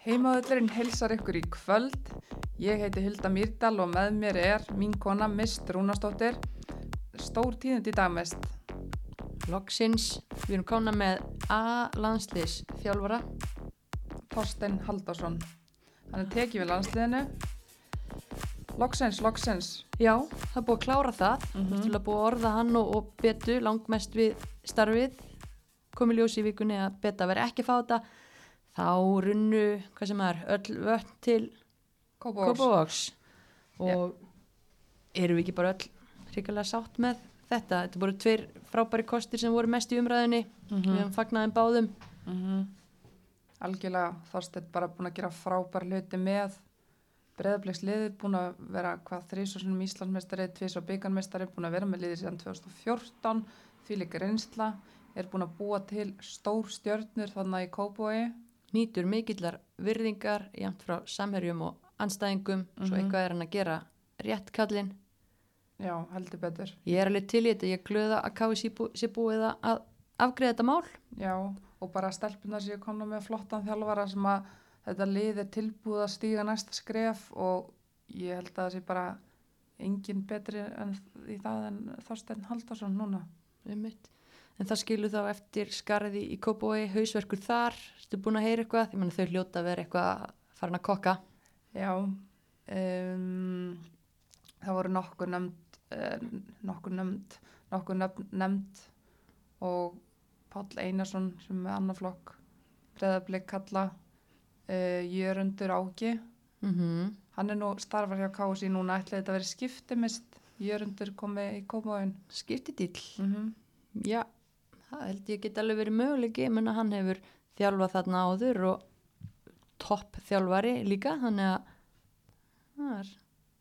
Heimaðurinn heilsar ykkur í kvöld. Ég heiti Hilda Mýrdal og með mér er mín kona Mist Rúnastóttir. Stór tíðund í dag mest. Loksins, við erum kána með A-landslis þjálfara. Þorstein Haldarsson. Hann er tekið við landsliðinu. Loksins, loksins. Já, það er búið að klára það. Mm Mm Til að búið að orða hann og, og betu langmest við starfið. Komið ljós í vikunni að beta veri ekki að fá þetta. Þá runnu, hvað sem er, öll vött til Kópavóks. Og erum við ekki bara öll hrikalega sátt með þetta? Þetta voru tveir frábæri kostir sem voru mest í umræðinni. Mhm. Við hefum fagnaðum báðum. Mm Algjörlega Þorstein bara búin að gera frábær hluti með Breiðabliks liðið búin að vera hvað þrísvarsunum Íslandsmeistari, tvís og byggarmeistari búin að vera með liðið síðan 2014 því líka reynsla er búin að búa til stór stjörnur þannig í Kópói nýtur mikillar virðingar jæmt frá samherjum og anstæðingum svo Mhm. eitthvað er hann að gera rétt kallinn. já, heldur betur Ég er alveg til í þetta, ég glöða að káði sé, bú, sé búið að- afgreða þetta mál. já, og bara stelpunar sem ég komna með flottan þjálfara sem að þetta lið er tilbúið að stíga næsta skref og ég held að það sé bara engin betri en, í það en Þorstein Haldarsson núna Einmitt. En það skilur þá eftir skarði í Kópói, hausverkur þar, ertu búin að heyra eitthvað? Ég menna þau hljóta að vera eitthvað farin að kokka. Já, um, það voru nokkur nefnd, uh, nokkur nefnd, nokkur nefnd, og Páll Einarsson sem er annaflokk, breðablik kalla, uh, Jörundur Áki, Mm hann er nú starfar hjá KSI núna, ætlaði þetta að vera skiptimist, Jörundur komið í Kópavóin. Skipti dýll. Mm -hmm. Já, það held ég get alveg verið möguleiki, ég menna hann hefur þjálfað þarna áður og topp þjálfari líka, þannig að það, er,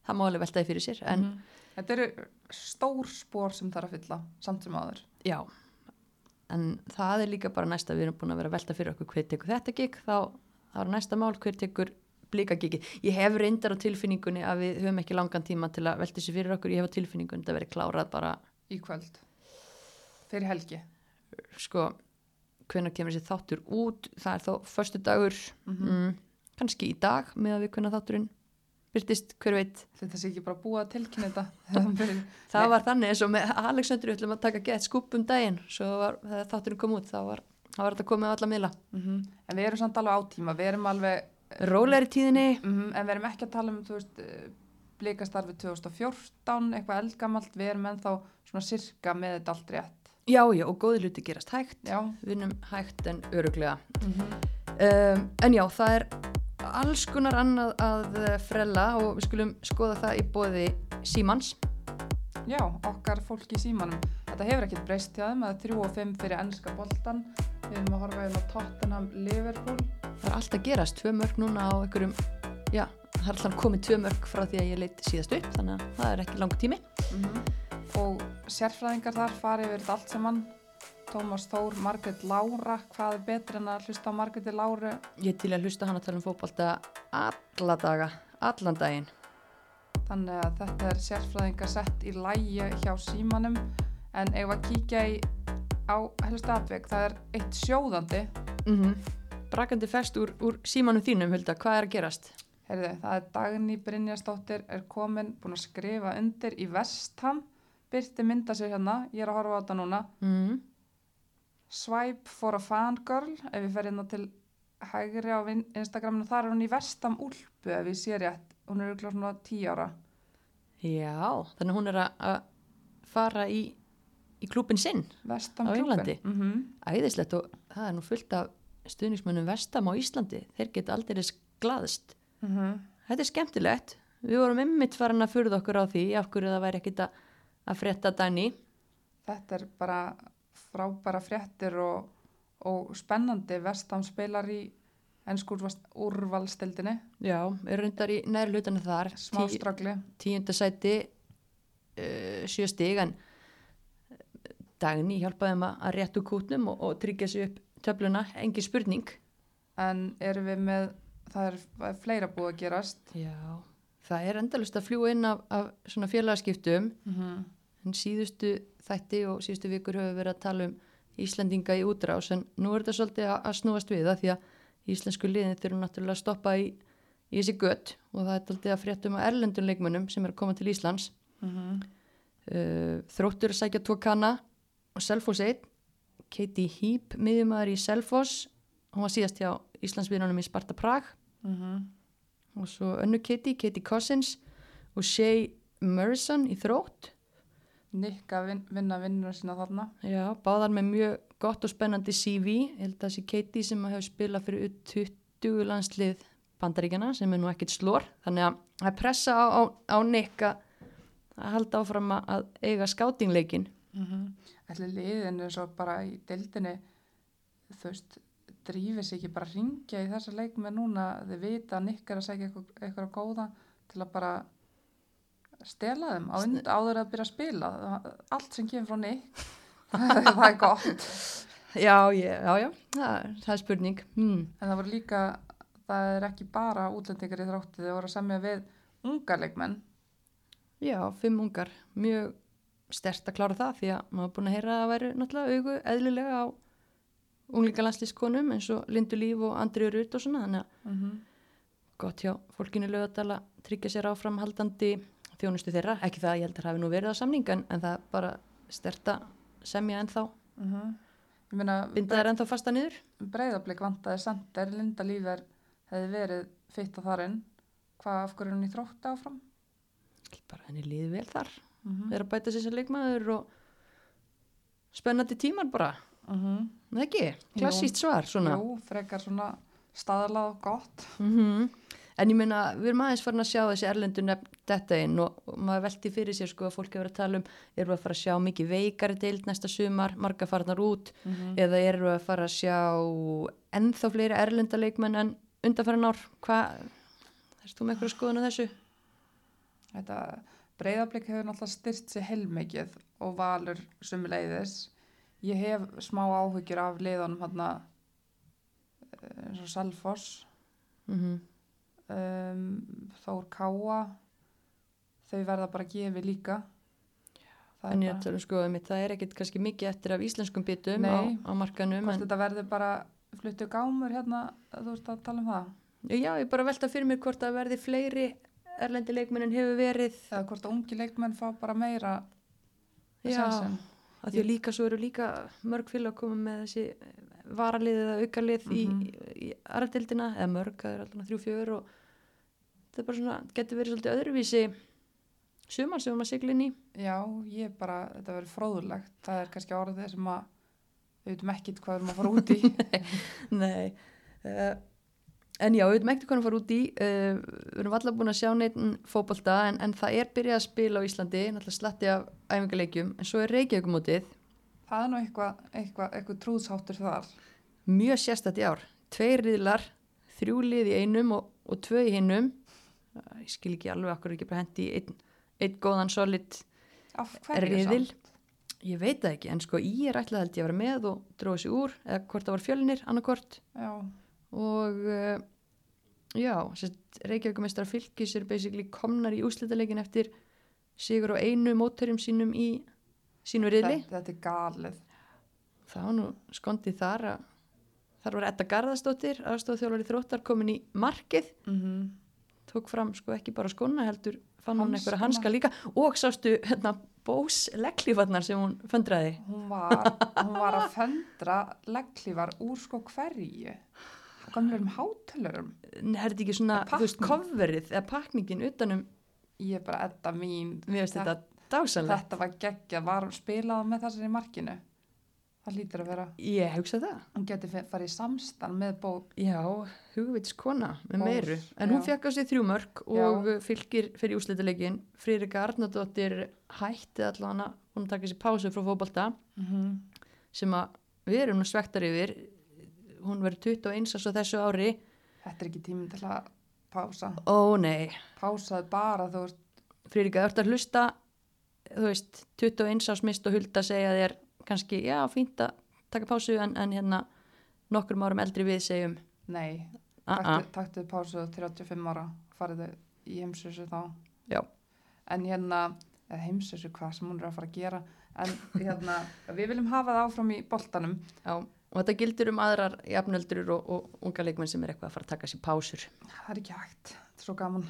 það má alveg veltaði fyrir sér, en Mhm. Þetta eru stór spór sem þarf að fylla, samt sem aður. já, en það er líka bara næsta, við erum búin að vera að velta fyrir okkur hver tekur þetta gig, þá þá er næsta mál hver tekur blika gigi. Ég hef reyndar á tilfinningunni að við höfum ekki langan tíma til að velta sér fyrir okkur, ég hef á tilfinningunni að þetta veri klárað bara, Í kvöld, fyrir helgi. Sko, hvenær kemur þessi þáttur út, það er þá förstu dagur, Mm mm, kannski í dag með að við kunna þátturinn byrtist, hver veit? Þetta sé ekki bara búið að tilkynna þetta. það Nei. var þannig eins og með Alexandru ætlum að taka gett skúp um daginn þegar þátturinn kom út þá var, var þetta komið á alla miðla. Mm En við erum samt alveg á tíma, við erum alveg, rólegri tíðinni. Mm en við erum ekki að tala um, veist, eh, blikastarfi 2014, eitthvað eldgamalt, við erum ennþá svona sirka með þetta allt rétt. Já já og góði hluti gerast hægt Já. vinnum hægt en öruglega Mm um, en já það er alls konar annað að eh, frella og við skulum skoða það í bóði Símans Já, okkar fólk í símanum. Þetta hefur ekkert breyst hjá þeim, er 3 og 5 fyrir ennska boltan. Við erum að horfa hérna á Tottenham Liverpool. það er allt að gerast, tvö mörg núna á einhverjum já, það er alltaf komið tvö mörg frá því að ég leit síðast upp þannig að það er ekki langt tími Og sérfræðingar þar fari yfir þetta allt saman. Tómas Þór, Margrét Lára, hvað er betur en að hlusta á Margréti Láru? Ég til að hlusta hann að tala um fótbolta alla daga, allan daginn. Þannig að þetta er sérfræðingar sett í lægi hjá símanum en ef að kíkja í, á helstu atveg, það er eitt sjóðandi Mm Brakandi fest úr, úr símanum þínum, Hulda, hvað er að gerast? Heyrðu, það er Dagný Brynjastóttir er komin, búin að skrifa undir í Vestham, byrti mynda sér hérna, ég er að horfa á þetta núna Mm. Swipe for a fangirl ef ég fer hérna til hægri á Instagraminu, þar er hún í Vestham úlpu ef ég sé rétt, hún er ykkur svona 10 ára Já, þannig hún er að- fara í, í klúpin sinn, Vestham Á Englandi? mm -hmm. æðislegt og það er nú fullt af stuðnismönnum vestam á Íslandi, þeir geta aldrei glaðst. Þetta er skemmtilegt, við vorum ymmit farin að furða okkur á því, af hverju það væri ekkit að, að frétta Dani. Þetta er bara frábæra fréttir og, og spennandi Vestham spilar í ennskur úrvalstildinni, Já, er reyndar í næri hlutanu þar, smá Tí- stragli tíundasæti uh, sjö stig en eh, dagni hjálpaði þeim að réttu kútnum og, og tryggja sig upp töfluna, engin spurning. En erum við með það er, er fleira búið að gerast. Já, það er endalust að fljúa inn af, af svona félagaskiptum. Mm -hmm. En síðustu þætti og síðustu vikur höfum við verið að tala um Íslandinga í útrás en nú er þetta svolítið að, snúast við það því að íslensku liðin þurfum náttúrulega að stoppa í, í þessi gött og það er aldrei að fréttum á erlendun leikmönnum sem er að koma til Íslands Mm uh, þróttur sækja tvo kanna og Selfoss 1 Katie Heap, miðjumæður í Selfoss hún var síðast hjá Íslandsviðunum í Sparta Prag. -hmm. og svo önnu Katie, Katie Cousins og Shay Murison í þrótt Nick að vin, vinna vinnur sína þarna. Já, báðar með mjög gott og spennandi CV ég held að þessi Katie sem hefur spilað fyrir U20 landslið bandaríkjana sem er nú ekkit slór þannig að það er pressa á, á, á Nick að að halda áfram að- að eiga skátingleikin Mm -hmm. Ætli liðin er svo bara í deildinni, þú veist, drífið sér ekki bara að ringja í þessa leik með núna, þið vita að Nick er að segja eitthvað, eitthvað góða til að bara stela þeim á und, áður að byrja að spila. Allt sem kemur frá Nick, það er gott. Já, já, já, já. Það, er- það er spurning hmm. En það voru líka, það er ekki bara útlendingar í þrótti, þau voru að semja við unga leikmenn. Já, fimm ungar mjög stert að klára það því að maður er búin að heyra að það væri náttúrulega augu eðlilega á unglinga landslískonum eins og Lindu Líf og Andriður Rut og svona þannig að Mm -hmm. gott hjá fólkinu lögadala tryggja sér áframhaldandi þjónustu þeirra, ekki það að ég heldur hafi nú verið á samning en, en það bara sterta semja ennþá, Ég meina, binda þær ennþá fasta niður? Breyðablík vantaði sendir, Linda Lífer hefði verið fitt á þarinn. Hvað af hverju er hún í þrótti áfram? bara henni líði vel þar. Mm -hmm. er að bæta sér sem leikmaður og spennandi tímar bara. Mm það ekki, klassíst svar svona. Jú, frekar svona staðalað og gott. mm En ég meina, við erum aðeins farin að sjá þessi erlendu nefn þetta inn og, og maður velti fyrir sér sko að fólk hefur að tala um erum við að fara að sjá mikið veikari deild næsta sumar, marga farnar út Mm eða erum við að fara að sjá ennþá fleiri erlenda leikmenn en undanfæran ár, hvað þú með eitthvað skoðun á þessu? Þetta breyðablík hefur náttúrulega styrt sér heilmikið og valur sumuleiðis. Ég hef smá áhyggjur af liðanum hérna eins og Salfoss, Mm um, Þór Káa, þau verða bara gefi líka. Það En ég er að tala um sko, einmitt, það er ekkit kannski mikið eftir af íslenskum bitum á, á markanum hvort en þetta verður bara fluttu gámur hérna, þú veist að tala um það. já, ég bara velta fyrir mér hvort það verði fleiri erlendi leikmenn en hefur verið Eða hvort að ungi leikmenn fá bara meira Já, að því að líka svo eru líka mörg félag að koma með þessi varalið eða aukalið Mhm. í, í aðradildina eða mörg, það er alltaf þrjú fjögur og þetta er bara svona, getur verið svolítið öðruvísi sumar sem við erum að sigla inn í Já, ég bara, þetta verður fróðulegt. Það er kannski orðið sem að við veitum ekkit hvað við erum að fara út í. Nei uh, En já, við veitum ekkert hvað hann fara út í uh, við erum allar búin að sjá neitt fótbolta en, en það er byrjað að spila á Íslandi náttúrulega slatti af æfingarleikjum en svo er Reykjavíkumótið það er nú eitthvað, eitthvað, eitthvað trúðsháttur þar. mjög sérstætt í ár. Tveir riðlar, þrjú lið í einum og, og tvö í hinnum ég skil ekki alveg okkur ekki bara hendi einn, einn góðan solid riðil. samt? ég veit það ekki, en sko ég er ætlað að vera með og dróði sig úr, eða hvort það var fjölinir annarkort Já, og uh, já, Reykjavíkumestrar fylgis er basically komnar í úslitaleikin eftir sigur á einu mótörjum sínum í sínu riðli þetta, þetta er galið. var nú skondið þar að þar var Edda Garðastóttir aðstofþjólari þróttar komin í markið Mm tók fram sko ekki bara skona heldur fann hún Hanskana. einhverja hanska líka og sástu hérna bós legglífarnar sem hún föndraði Hún var, hún var að föndra legglífar úr sko hverju. Gamlurum hátölurum. er þetta ekki svona, þú veist, coverið eða pakningin utanum, Ég er bara edda mín. mér finnst þetta dásanlegt, Þetta var geggja, var spilað með þessari markinu. Það lítur að vera. ég hugsa það Hún geti farið í samstan með bó. já, hugvits kona með Bós, meiru, en hún já. fekk á sig þrjú mörg og fylgir fyrir úslitaleikin Friðrika Arnardóttir hætti allavega hún að taka sér pásu frá fótbolta Mm -hmm. sem að við erum nú svektar yfir hún verður 21 árs á þessu ári Þetta er ekki tíminn til að pása. ó nei, Pásaði bara, þú veist, ert að hlusta þú veist, 21 árs mist og hulda segja þér kannski, já, fínt að taka pásu en, en hérna nokkrum árum eldri við segjum nei, uh -uh. taktu, taktu pásu 35 ára, farið þau í heimsösu þá. Já. En hérna, eða heimsösu hvað sem hún er að fara að gera, en hérna, við viljum hafa það áfram í boltanum. já, og þetta gildur um aðrar jafnöldur og, og unga leikmenn sem er eitthvað að fara að taka sér pásur það er ekki hægt, þetta er svo gaman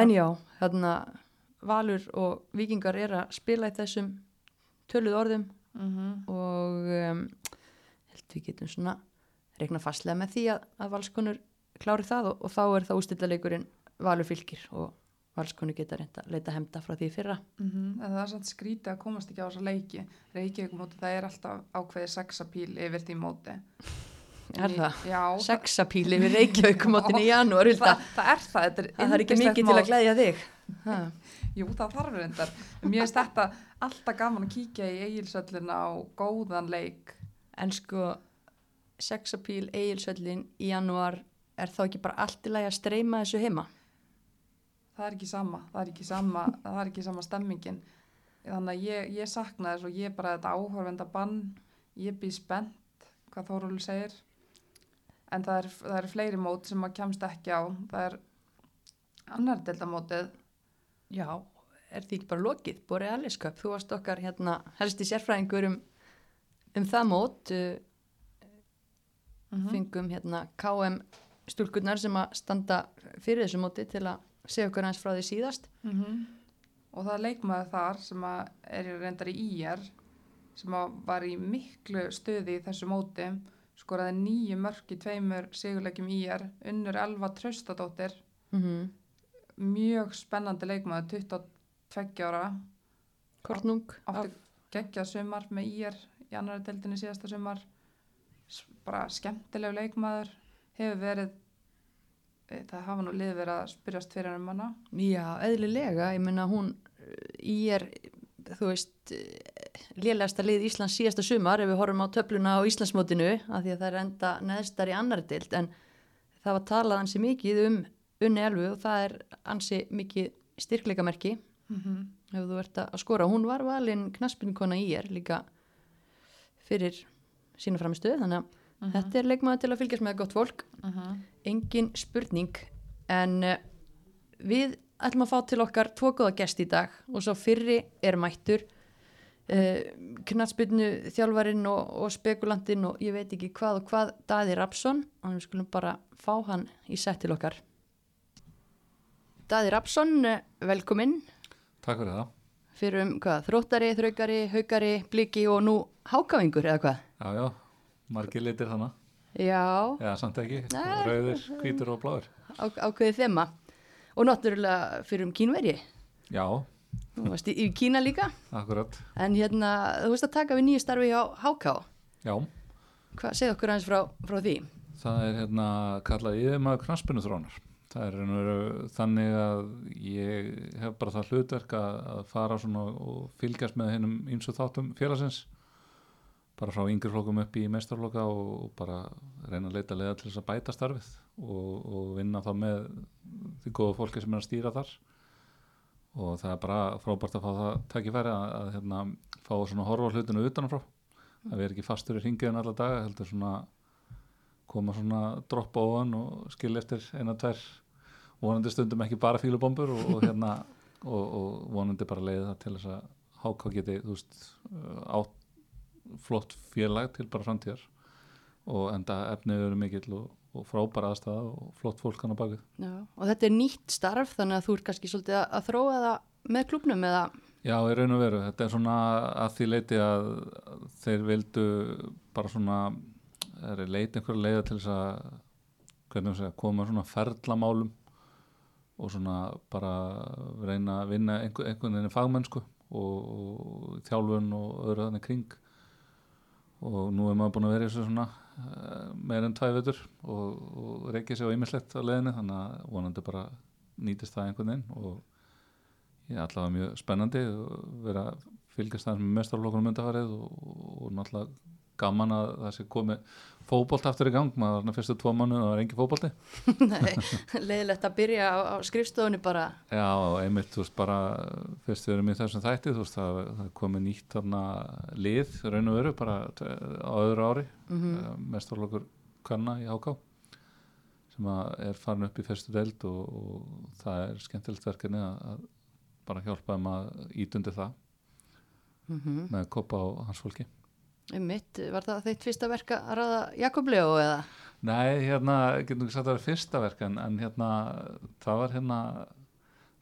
en já, hérna Valur og Víkingar er að spila í þessum töluð orðum mm -hmm. og um, held við getum svona regna fastlega með því að, að valskonur klári það og, og þá er það ústillaleikurinn Valur fylgir og valskonur geta reynda að leita hemda frá því fyrra en það er samt skrítið að komast ekki á þessa leiki Reykjavík móti, það er alltaf ákveðið sexapíl yfir því móti Er það? Já, Sexapíli við Reykjavíkumótin í janúar Hulda. það er það, þetta er Það er ekki mikið til mót. að glæðja þig. Jú, það þarf reyndar. Mér finnst þetta alltaf gaman að kíkja í eigilsöllin á góðan leik. En sko sexapíl eigilsöllin í janúar er þá ekki bara allt í lagi að streyma þessu heima Það er ekki sama, það er ekki sama, það er ekki sama stemmingin. Þannig að ég, ég sakna þess og ég bara þetta áhorfenda bann, ég býð spennt, hvað Þórul segir. En það er, það er fleiri mót sem maður kemst ekki á. Það er annar deildamótið. Já, er því ekki bara lokið Bóri Aliskap, þú varst okkar hérna helsti sérfræðingur um, um það mót uh, Mm fengum hérna KM stúlkurnar sem að standa fyrir þessu móti til að segja okkur hans frá því síðast -hmm. og það er leikmaður þar sem að er í reyndar í IR sem að var í miklu stuði í þessu móti skoraði nýju mörk í tveimur sigurleikjum IR unnur Elva Traustadóttir mm -hmm. Mjög spennandi leikmaður 22 ára. Kortnung átti geggjað sumar með IR í annara deildinni síðasta sumar. Bara skemmtilegu leikmaður. Hefur verið eh, það hafa nú lið verið að spyrjast fyrir um hana. Já, eðlilega, ég menna hún í er, þú veist lélegasta lið Íslands síðasta sumar ef við horfum á töfluna á Íslandsmótinu af því að það er enda neðstar í annari dild en það var talað ansi mikið um unni elfu og það er ansi mikið styrkleikamerki. Mm -hmm. ef þú ert að skora. Hún var valinn knaspinkona í er líka fyrir sína framistuð þannig að Mhm. þetta er leikmaður til að fylgjast með gott fólk. Engin spurning. En uh, við ætlum að fá til okkar tvo góða gest í dag og svo fyrri er mættur. Uh, knatsbyrnu þjálfarinn og, og spekulantinn og ég veit ekki hvað og hvað Daði Rapsson og við skulum bara fá hann í sett til okkar Daði Rapsson, velkominn Takk fyrir það. fyrir um hvað, þróttari, þraukari, haukari, bliki og nú hákavingur eða hvað? Já, já, margir litir þannig. Já, Já, samt ekki. Nei. Rauðir, hvítur og bláður. á, ákveðið þema og náttúrulega fyrir um kínveri Já, Þú varst í, í Kína líka, akkurat. en hérna, þú veist að taka við nýju starfi á HK. Já, Hvað, segð okkur aðeins frá, frá því? það er hérna kallað yfirmaður knaspinu þrónar. Það er þannig að ég hef bara það hlutverk að, að fara og fylgjast með hennum eins og þáttum félagsins. Bara frá yngri flokkum upp í mestarflokka og, og bara reyna að leita leiða til þess að bæta starfið og, og vinna þá með því góða fólki sem er að stýra þar. og það er bara frábært að fá það takkifæri að, að hérna, fá svona horfa hlutinu utanfrá að við erum ekki fastur í ringiðin alla daga heldur svona koma svona droppa ofan og skilja eftir eina, tvær vonandi stundum ekki bara fílubombur og, og hérna og, og vonandi bara leiði það til þess að háká geti þú veist átt flott félag til bara framtíðar og enda efnið eru mikill og, og frábæra aðstæða og flott fólk hann á bakið Já. Og þetta er nýtt starf, þannig að þú ert kannski svolítið að, að þróa það með klubnum eða, Já, í raun og veru, þetta er svona að því leiti að þeir vildu bara svona er leiti einhverja leiða til þess að segja, koma svona ferlamálum og svona bara reyna að vinna einhver, einhvern veginn fagmennsku og, og þjálfun og öðru þannig kring. Og nú er maður búin að vera í þessu svona uh, meir enn tvæ vetur og, og reykja sig á ýmislegt á leiðinni þannig að vonandi bara nýtist það einhvern veginn og ég er allavega mjög spennandi og vera að fylgjast það með mestarflokkunum undarfarið og, og náttúrulega gaman að það sé komið fótbolt aftur í gang, maður þarna fyrstu tvo mannu og það var engi fótbolti nei, leiðilegt að byrja á, á skrifstofunni bara. Já, einmitt, þú veist, bara fyrst við erum í þessum þætti, þú veist, það, það er komið nýtt þarna lið, raun og veru, bara á öðru ári, mm. -hmm. mestarflokkur kanna í HK sem að er farin upp í fyrstu deild og, og það er skemmtilegt verkefni að, að bara hjálpa þeim að ítundi það Mm með koppa á hans fólki. Um mitt, var það þeitt fyrsta verka að ráða Jakob Leo eða? Nei, hérna, getum ekki sagt að það var fyrsta verk en, en hérna, það var hérna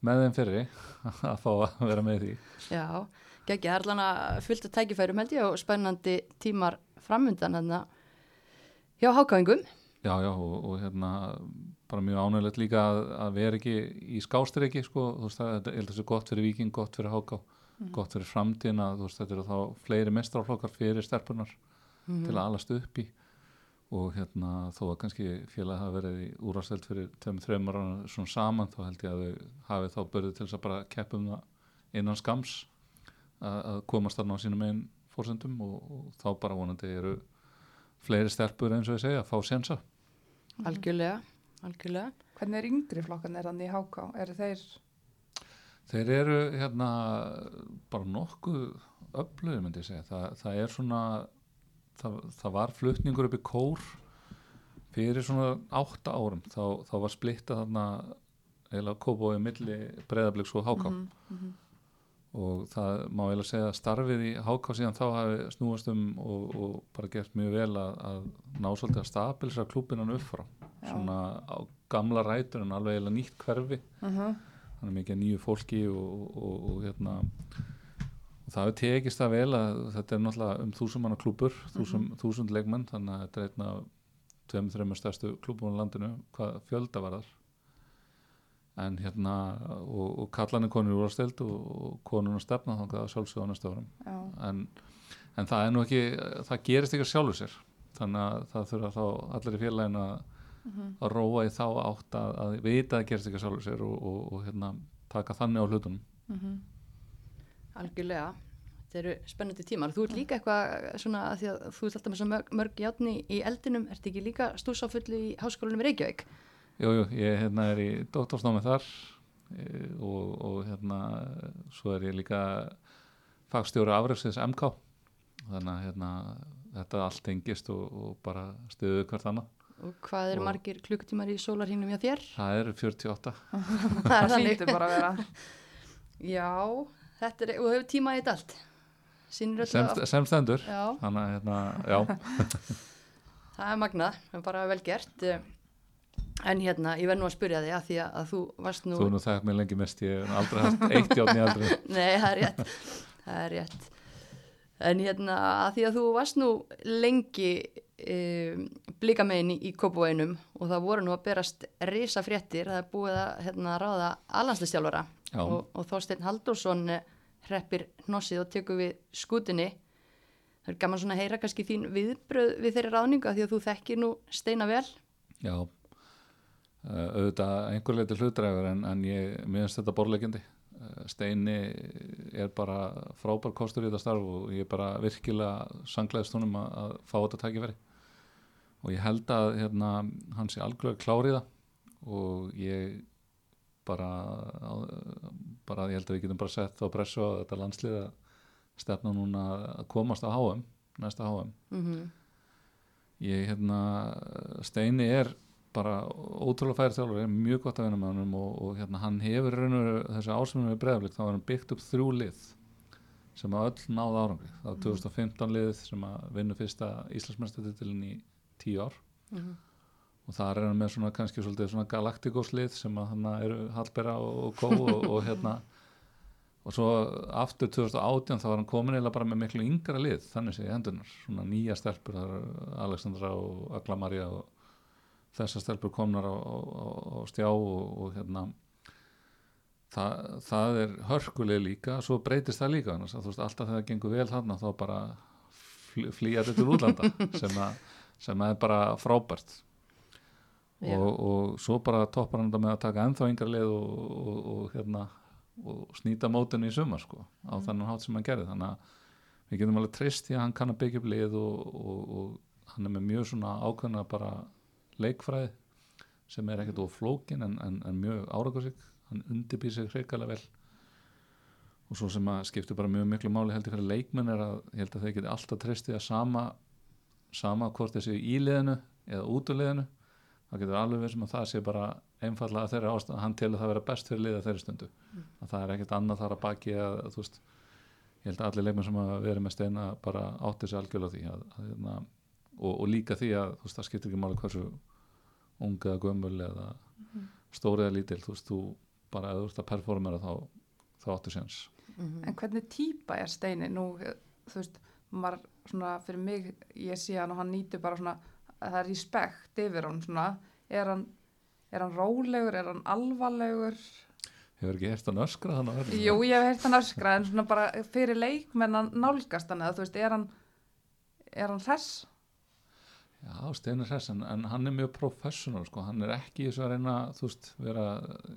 með þeim fyrri að fá að vera með því. Já, geggja, það er allan að fylgta tækifærum held ég og spennandi tímar framundan hérna hjá hákáingum. Já, já, og, og hérna bara mjög ánægilegt líka að, að vera ekki í skástyriki, sko, þú veist það, ég held að það sé gott fyrir viking, gott fyrir háká, gott fyrir framtíðina, veist, þetta eru þá fleiri mestrarflokkar fyrir stelpunar til að alast upp í og hérna þó að kannski félag hafa verið í úrvasteld fyrir tveim, þreim ára svona saman þá held ég að þau hafi þá börðið til þess að bara keppa um það innan skams að, að komast þarna á sínum einn fórsendum og, og þá bara vonandi eru fleiri stelpur eins og ég segja að fá sénsa. Algjörlega, algjörlega. Hvernig er yngri flokkan er hann í HK? Eru þeir, Þeir eru hérna bara nokkuð öflöðu myndi ég segja. Þa, það er svona, það, það var flutningur upp í kór fyrir svona átta árum. Þá, þá var splittað þarna eða kópóið milli breyðabliks og háká Mhm, og það má eiginlega segja að starfið í háká síðan þá hafi snúast um og, og bara gert mjög vel að, að ná svolítið að stabilsa klúbinan upp frá. Já. Svona á gamla rætur en alveg eiginlega nýtt hverfi mhm, þannig mikið nýju fólki og, og, og hérna og það hefur tekist það vel að þetta er náttúrulega um þúsund manna klúpur þúsund, þúsund leikmenn þannig að þetta er einn af tveim, þreimur stærstu klúbunum á landinu hvað fjölda var þar en hérna og, og kallan er konur úrsteld og, og konur stefna þannig að sjálfsögða á næsta árum. En, en það er nú ekki það gerist ekki sjálfur sér. Þannig að það þurfa þá allir í félagin að mhm, að róa í þá átt að, að vita að það gerist ekki sjálfur sér og, og, og hérna, taka þannig á hlutunum mhm. Algjörlega. Þetta eru spennandi tímar. Þú ert líka eitthvað svona að því að þú ert alltaf með mörg, mörg játni í eldinum. Ertu ekki líka stúsafullu í háskólanum í Reykjavík? Jú, jú, ég hérna, er í doktorsnámi þar e, og, og hérna svo er ég líka fagstjóri afræfsins MK þannig að hérna, þetta allt tengist og, og bara stuðu hvert annað Og hvað eru Og- margir klukktímar í sólarhingnum hjá þér? það eru 48 Það er Það þannig. hlýtur bara að vera. Já, þetta er, og hefur tíma í þetta allt. Sýnir sem, öllu að... sem stendur Já, þannig að hérna, já, það er magnað, það er bara vel gert. En hérna, ég verð nú að spyrja þig að því að, að þú varst nú... þú er nú þekkt mér lengi mest ég hef aldrei haft eitt játn í aldrei Nei, það er rétt. Það er rétt. En hérna, að því að þú varst nú lengi um, blikamegin í, Kópavóinum og það voru nú að berast risa fréttir, það er búið að hérna, ráða alanslistjálfara Já. og, og Þorsteinn Halldórsson eh, hreppir hnossið og tekur við skútinni. Það er gaman svona að heyra kannski þín viðbröð við þeirri ráðningu að því að þú þekkir nú steina vel. Já, uh, auðvitað einhver leiti hlutræður en, en ég miðast þetta borlegjandi. Uh, Steini er bara frábær kostur í þetta starf og ég er bara virkilega sanglaðist honum að, að fá þetta tækifæri. Og ég held að hérna, hann sé algjörlega klár í það. Og ég bara, á- bara ég held að við getum bara sett þá pressu á þetta landslið að stefna núna að komast á HM, næsta HM Mm ég hérna Steini er bara ótrúlega færi þjálfur, er mjög gott að vinna með honum og, og hérna hann hefur raun og veru þessi ásmunum við breyðaflik, þá var hann byggt upp þrjú lið sem að öll náða árangri. Það var 2015 lið sem að vinna fyrsta Íslandsmennstatitilin í tíu ár. Og það er hann með svona kannski svolítið svona Galacticos lið sem að hann eru Hallbera og, Kó og, og hérna. Og svo aftur 2018 þá var hann komin eða bara með miklu yngra lið þannig sé í hendunar, svona nýja stelpur það er Alexandra og Agla Maria og þessar stelpur komnar á, á, á, stjá og, og hérna. Það, það er hörkuleg líka svo breytist það líka veist alltaf þegar það gengur vel þarna þá bara fl flýja þetta til útlanda sem, að, sem er bara frábært. Og, og svo bara toppar hann þetta með að taka ennþá yngra lið og, og, og hérna og snýta mótinu í sumar sko á þannig hátt sem hann gerði. Þannig að við getum alveg treyst því að hann kann að byggja upp lið og, og, og hann er með mjög svona ákveðna bara leikfræði sem er ekkert of flókin en, en, en mjög árakursík hann undirbýr sig hreikalega vel. Og svo sem að skiptir bara mjög miklu máli held ég fyrir leikmenn er að ég held að þeir geti alltaf treyst því að sama sama hvort þessi í liðinu eða út úr liðinu það getur alveg við sem að það sé bara einfallega þeirra ástæð hann telur það vera best fyrir liða þeirri stundu að það er ekkert annað þar að baki að þú veist ég held að allir leikmenn sem að vera með steina bara átti sig algjörlega því að, að, hérna, og, og líka því að þú veist, það skiptir ekki máli hversu unga eða gömul eða stóri eða lítil þú veist, þú bara ef þú ert að performera þá, þá áttu séns Mhm. En hvernig típa er Steini? Nú, þú veist, maður svona fyrir mig, ég sé hann og hann nýtur bara svona, að það er respekt yfir hann svona, er hann, er hann rólegur, er hann alvarlegur? hefur ekki hert hann öskra hann á verðinu Jú, ég hef heyrt hann öskra, en svona bara fyrir leikmenn að nálgast hann, eða þú veist, er hann, er hann hress? Já, Steinn er hress en, en hann er mjög professional sko, hann er ekki í þessu að reyna þú veist, vera að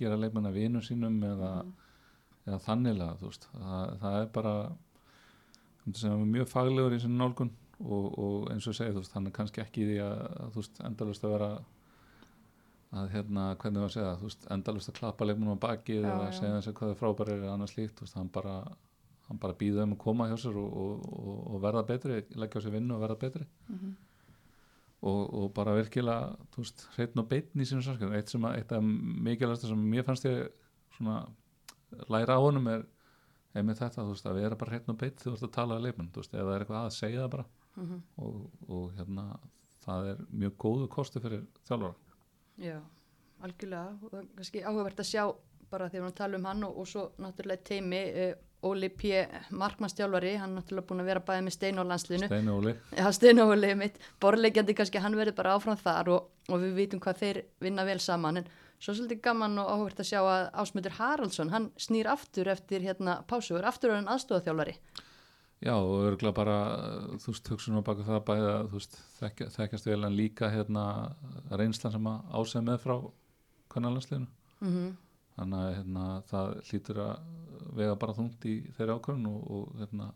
gera leikmenn að vinum sínum eða, eða þannilega, þú veist. Það, það er bara ég segja, hann er mjög faglegur í sinni nálgun og, og eins og ég segi, þú veist, hann er kannski ekki í því að, að þú veist, endalust að vera að hérna, hvernig var að segja þú veist, endalust að klappa leikmennum á bakið Já, eða já. segja þessi hvað er frábæri eða annað slíkt, þú veist, hann bara hann bara býða um að koma hjá sér og, og, og, verða betri, leggja á sér vinnu og verða betri Mhm. og, og bara virkilega þú veist, hreitn og beitn í sínum sarskjöfum eitt, sem að- eitt af mikilvægsta sem mér fannst ég svona læra á honum er einmitt þetta, þú veist, að vera bara hreitn og beitt þú ert að tala að leifmenn, þú veist, það er eitthvað að segja það bara Mhm. og, og hérna það er mjög góðu kosti fyrir þjálfara Já, algjörlega og það er kannski áhugavert að sjá bara þegar við tala um hann og, og svo náttúrulega teimi uh, Óli P. Markmannstjálfari hann er náttúrulega búin að vera bæði með Stein á landslinu Steini Óli, Já, Stein og Óli mitt, borlegjandi kannski hann verður bara áfram þar og, og við vitum hvað þeir vinna vel saman en svo svolítið gaman og áhugavert að sjá að Ásmundur Haraldsson, hann snýr aftur eftir hérna pásugur, aftur er hann aðstofaþjálfari já og örgulega bara þú veist, hugsun á baka það bæði að þú veist, þekka, þekkjast vel en líka hérna reynslan sem að ásæða með frá kannalansliðinu mm -hmm. þannig að hérna, það hlýtur að vega bara þungt í þeirri ákvörðun og, og hérna,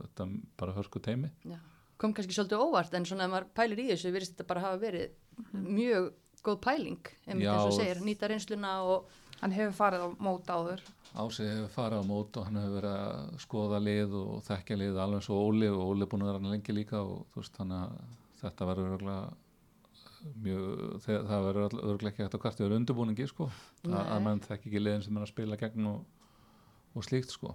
þetta bara hörsku teimi Já, kom kannski svolítið óvart en svona ef maður pælir í þessu virðist þetta bara hafa verið mjög góð pæling eins og þú segir, nýta reynsluna og Hann hefur farið á mót áður. Ási hefur farið á mót og hann hefur verið að skoða lið og þekkja lið alveg og Óli og Óli er búin að vera hann lengi líka og þú veist þannig að þetta verður örgulega mjög, það verður örgulega ekki hægt að kvarti verður undirbúningi sko. Að, Nei. að mann þekki ekki liðin sem er að spila gegn og, og slíkt sko.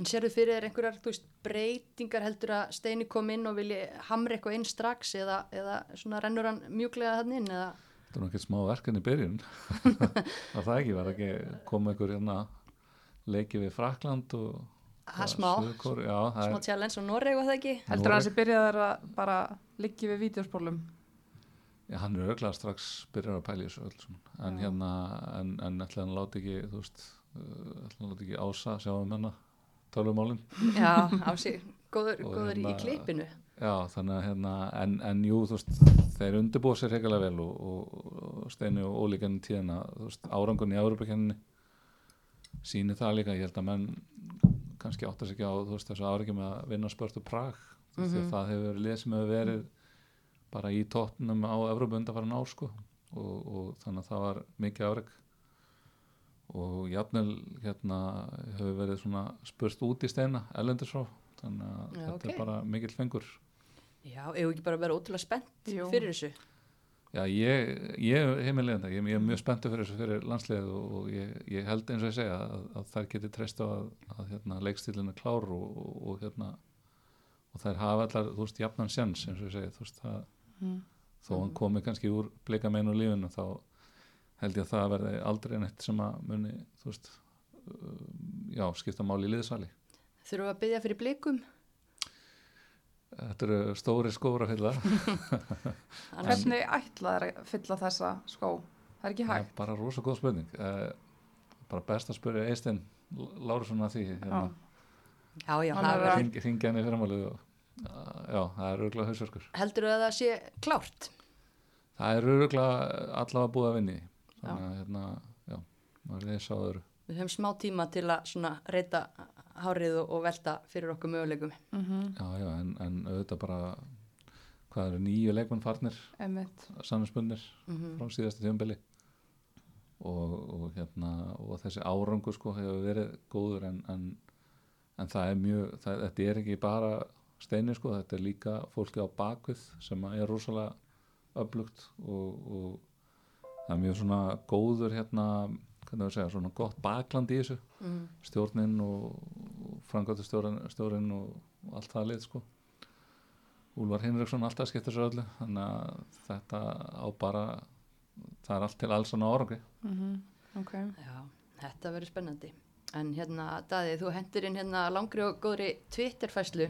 En sérðu fyrir þér einhverjar þú veist, breytingar heldur að Steini kom inn og vilji hamra eitthvað inn strax eða, eða svona rennur hann mjúklega þann inn eða þetta er ekki smá verkan í byrjun að það ekki verður ekki koma einhver hérna leiki við Frakland og er smá, Suður-Kóreu, já, það smá challenge og Noreg og það ekki Heldur hann sem byrjaði að bara liggi við vídeospólum? Já, hann er auðvitað strax byrjar að pæla í þessu öll svona. en Já. hérna, en, en ætla hann láti ekki þú veist, uh, ætla hann láti ekki ása sjá um hennar tölumálin Já, á sig, góður, góður í hérna- klipinu já, þannig að hérna, en, en jú, þú veist þeir undirbúa sér hekilega vel og, og, og Steini og ólíkan tíðina þú veist, árangun í Európa-kenninni síni það líka, ég held að menn kannski átta sig ekki á veist, þessu með að vinna spört og Prag. Mm því að það hefur verið lið sem hefur verið bara í tóttunum á Evrópu undanfæran ár sko. Og, og þannig að það var mikið árik og jafnvel hérna hefur verið svona spurt út í steina ellendur frá. Þannig að Já, þetta ok. er bara mikill fengur Já, eigum við ekki bara að vera ótrúlega spennt Jú. fyrir þessu Já, ég, ég heimilegðan það, ég, ég er mjög spenntur fyrir þessu fyrir landsliðið og, og ég, ég held eins og ég segja að, að þær geti treyst á að, að hérna, leikstílinn er klár og, og, og hérna og þær hafa allar, þú veist, jafnan sjans eins og ég segja, þú veist, það, Mm. þó hann komi kannski úr blika meinu lífinu þá held ég að það verði aldrei neitt sem að muni, þú veist uh, já, skipta máli í liðsvali Þurfum við að byggja fyrir blikum Þetta eru stóri skóra fylla Annars, Hvernig ætla þær að fylla þessa skó? Það er ekki er hægt. bara rosa góð spurning uh, bara best að spyrja Eistein Lárusson að því hérna. Já, já, er að- hringja henni fyrirmálið og uh, já, það er örgulega hausverkur Heldur að það sé klárt? það er örgulega allavega búið að vinni þannig að hérna, já, maður er sá öðru Við höfum smá tíma til að svona reyta hárið og, og velta fyrir okkur möguleikum. Mm -hmm. já, já, en, en auðvitað bara hvað eru nýju leikmenn farnir Einmitt. sannarspunnir Mm frá síðasta tjómbili og, og hérna og þessi árangur sko hefur verið góður en, en, en það er mjög það, þetta er ekki bara steini sko þetta er líka fólki á bakvið sem er rosalega öflugt og, og það er mjög svona góður hérna hvernig við segja, svona gott bakland í þessu -hmm. stjórnin og frangöldustjórin og, og allt það lið sko Úlvar Hinriksson alltaf skiptir sér öllu þannig að þetta á bara það er allt til alls á orðingi Mhm, ok. Já, þetta verður spennandi. En hérna, Daði, þú hendur inn hérna langri og góðri Twitter-fæslu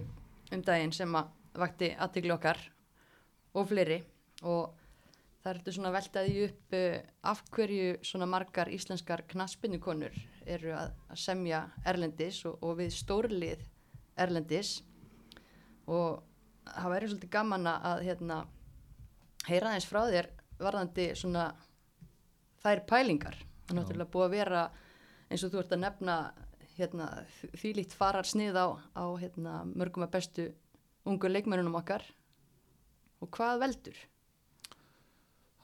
um daginn sem að vakti aðteglu okkar og fleiri og það ertu svona veltaði upp uh, af hverju svona margar íslenskar knaspinnukonur eru að, að semja erlendis og, og við stórlið erlendis. Og það væri svolítið gaman að hérna, heyra aðeins frá þér varðandi svona þær pælingar. Það er náttúrulega búið að vera eins og þú ert að nefna hérna, þvílíkt farar snið á, á hérna, mörgum að bestu ungu leikmörunum okkar. Og hvað veldur?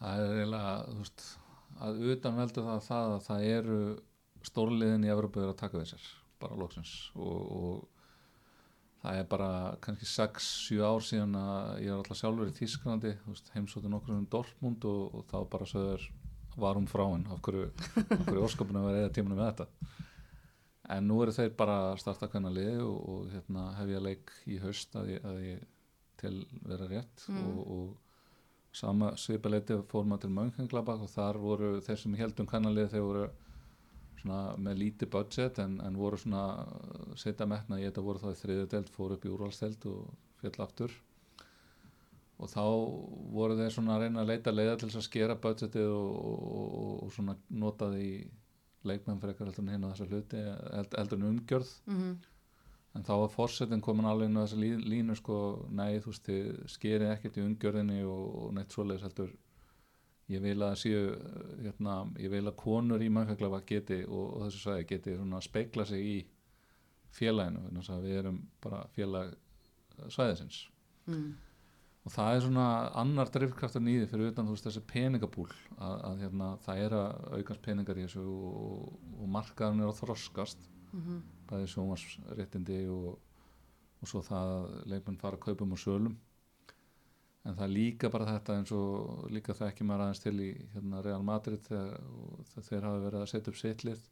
það er eiginlega að utan veldur það það að það eru stórliðin í Evropu eru að taka við sér bara loksins. Og, og það er bara kannski 6-7 ár síðan að ég er alltaf sjálfur í Þísklandi heimsóttu nokkur um Dortmund og, og þá bara sögur varum frá henn af hverju, hverju óskapinu að vera eða tímanu með þetta? En nú eru þeir bara að starta hvernig lið og, og hérna, hef ég leik í haust að ég, að ég til vera rétt. Mm. og, og sama svipaleiti fór maður til Mönkenglabak og þar voru þeir sem heldum kannalið þeir voru með lítið budget en, en voru svona uh, setja metna í þetta voru þá í þriðu delt, fóru upp í úrvalstelt og fjall aftur og þá voru þeir svona að reyna að leita leiða til þess að skera budgetið og, og, og, og svona nota því leikmenn frekar heldur en hinn á þessa hluti held- heldur en umgjörð Mm -hmm. en þá var fórsetin komin alveg inn á þessa lí- línu sko, nei þú veist þið skerið ekkert í umgjörðinni og, og neitt svoleiðis heldur ég vil að séu hérna, ég vil að konur í mannfæklafa geti og, og þessu svæði geti speikla sig í félaginu við erum bara félag uh, svæðisins. Mm. og það er svona annar drifkraftur nýði fyrir utan þú veist þessi peningabúl að, að hérna, það er að aukast peningar í þessu og, og markaðan er að þroskast Mm bæði sjónvarsréttindi og, og svo það að leikmenn fara að kaupum og sölum en það er líka bara þetta eins og líka það ekki maður aðeins til í hérna, Real Madrid þegar, þeir hafa verið að setja upp sittlið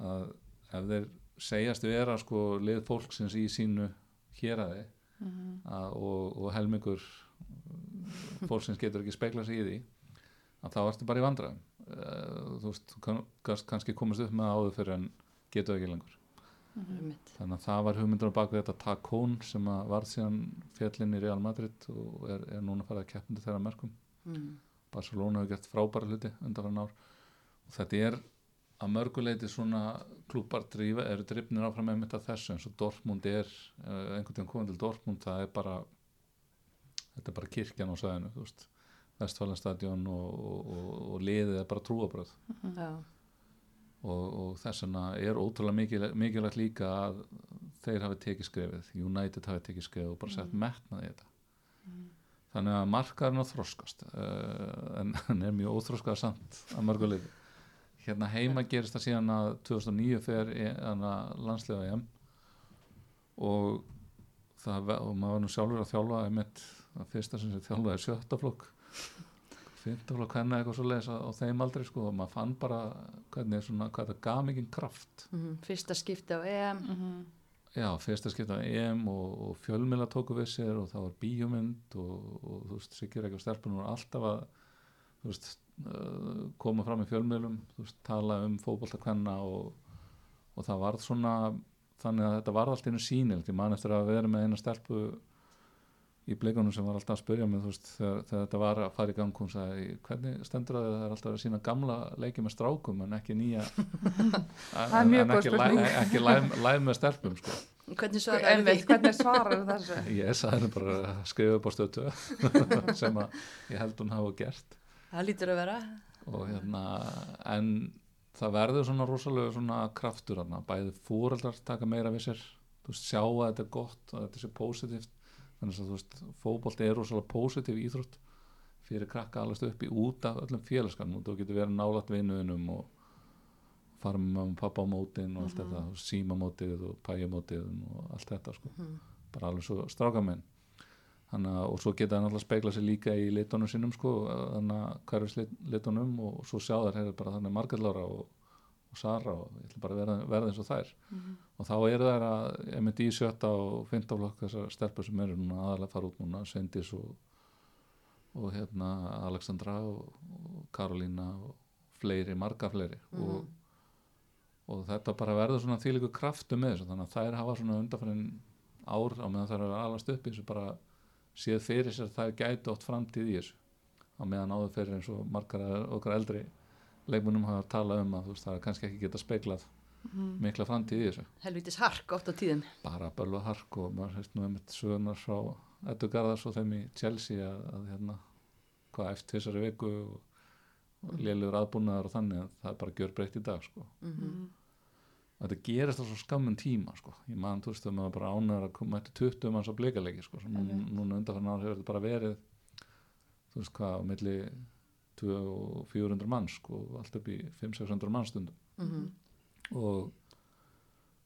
að ef þeir segjast vera sko lið fólksins í sínu héraði Mhm. að, og, og helmingur fólksins getur ekki speikla sig í því að þá ertu bara í vandræðum uh, þú veist, kannski komast upp með áður fyrir en getur ekki lengur. Þannig að það var hugmyndur á baku þetta Takón sem að varð síðan fjallinn í Real Madrid og er, er núna farið að keppandi þeirra merkum. Mm. Barcelona hefur gert frábæra hluti undan ár. Og þetta er að mörguleiti svona klúpar drífa, eru drifnir áfram með mitt af þessu eins og Dortmund er uh, einhvern veginn komið til Dortmund það er bara þetta er bara kirkjan á sæðinu Vestfælanstadjón og, og, og, og liðið er bara trúabröð Já, og, og þess vegna er ótrúlega mikilvægt, mikilvægt líka að þeir hafi tekið skrefið, United hafi tekið skrefið og bara sett mm. metnaði þetta. Mm. þannig að markaðurinn á þróskast uh, eh, en hann er mjög óþróskað samt að margulegur hérna heima gerist það síðan að 2009 fer hérna, landslega hjem og það og maður var nú sjálfur að þjálfa það fyrsta sem þjálfaði er sjöttaflokk 15 og hvernig eitthvað svo leiðis á þeim aldrei sko og maður fann bara hvernig svona, hvað það gaf mikið kraft mm -hmm. Fyrsta skipti á EM mm -hmm. Já, fyrsta skipti á EM og, og fjölmila tóku við sér og það var bíumind og, og þú veist, Sigur Eikar Sterpunum var alltaf að veist, uh, koma fram í fjölmilum veist, tala um fókbaltakvenna og, og það varð svona þannig að þetta varð allt einu sínil ég man eftir að vera með eina Sterpu í blikunum sem var alltaf að spyrja mig þú veist, þegar, þegar þetta var að fara í gang hún sagði, hvernig stendur það að það er alltaf að sína gamla leiki með strákum en ekki nýja? Það er mjög en góð ekki, læ- ekki læg, læg með stelpum sko. Hvernig Sko, svarar þessu? Ég sagði bara að skrifa upp á stötu sem að ég held hún hafa gert. Það lítur að vera. Og hérna en það verður svona rosalega svona kraftur hérna, bæði fóreldrar taka meira við sér, þú veist, sjá að þetta er gott að þetta sé positíft þannig að þú veist, fótbolti er rosalega positív íþrótt fyrir krakka alveg upp í út af öllum félagskanum og þú getur verið nálægt vinuðinum og fara með mamma og pappa á mótin og allt Mhm. þetta, og símamótið og pæjamótið og allt þetta sko Mhm. bara alveg svo strákamenn og svo geta það náttúrulega speikla sér líka í litunum sínum sko, þannig að hverfis litunum og svo sjá þær hefur bara þannig margallára og, og Sara og ég ætla bara að verða, verða eins og þær. Mhm. og þá eru þær að myndi í sjötta og fynda flokk þessar stelpur sem eru núna aðalega að fara út núna Sveindis og, og hérna Alexandra og, og Karolína og fleiri, marga fleiri. Og, og þetta bara verður svona þýliku kraftu með þessu þannig að þær hafa svona undanfærin ár á meðan þær eru alast upp í þessu bara séð fyrir sér þær gætu oft framtíð í þessu. Á meðan áður fyrir eins og margar okkar eldri leikmunum hafa talað um að veist, það kannski ekki geta speklað Mhm. mikla framtíð í þessu helvitis hark oft á tíðum bara bölva hark og maður hefst nú einmitt sögurnar frá Eddu Garðars og þeim í Chelsea að, að hérna hvað eftir þessari viku og, og lélugur aðbúnaðar og þannig að það er bara gjör breytt í dag sko. Mhm. og þetta gerist á svo skammun tíma sko. ég man, þú veist, að maður bara ánæður að koma eftir 20 manns á bleikaleiki sko. Núna undanfann ár hefur þetta bara verið þú veist hvað, á milli 200 og 400 manns sko, allt upp í 500-600 mannstundum Mhm. og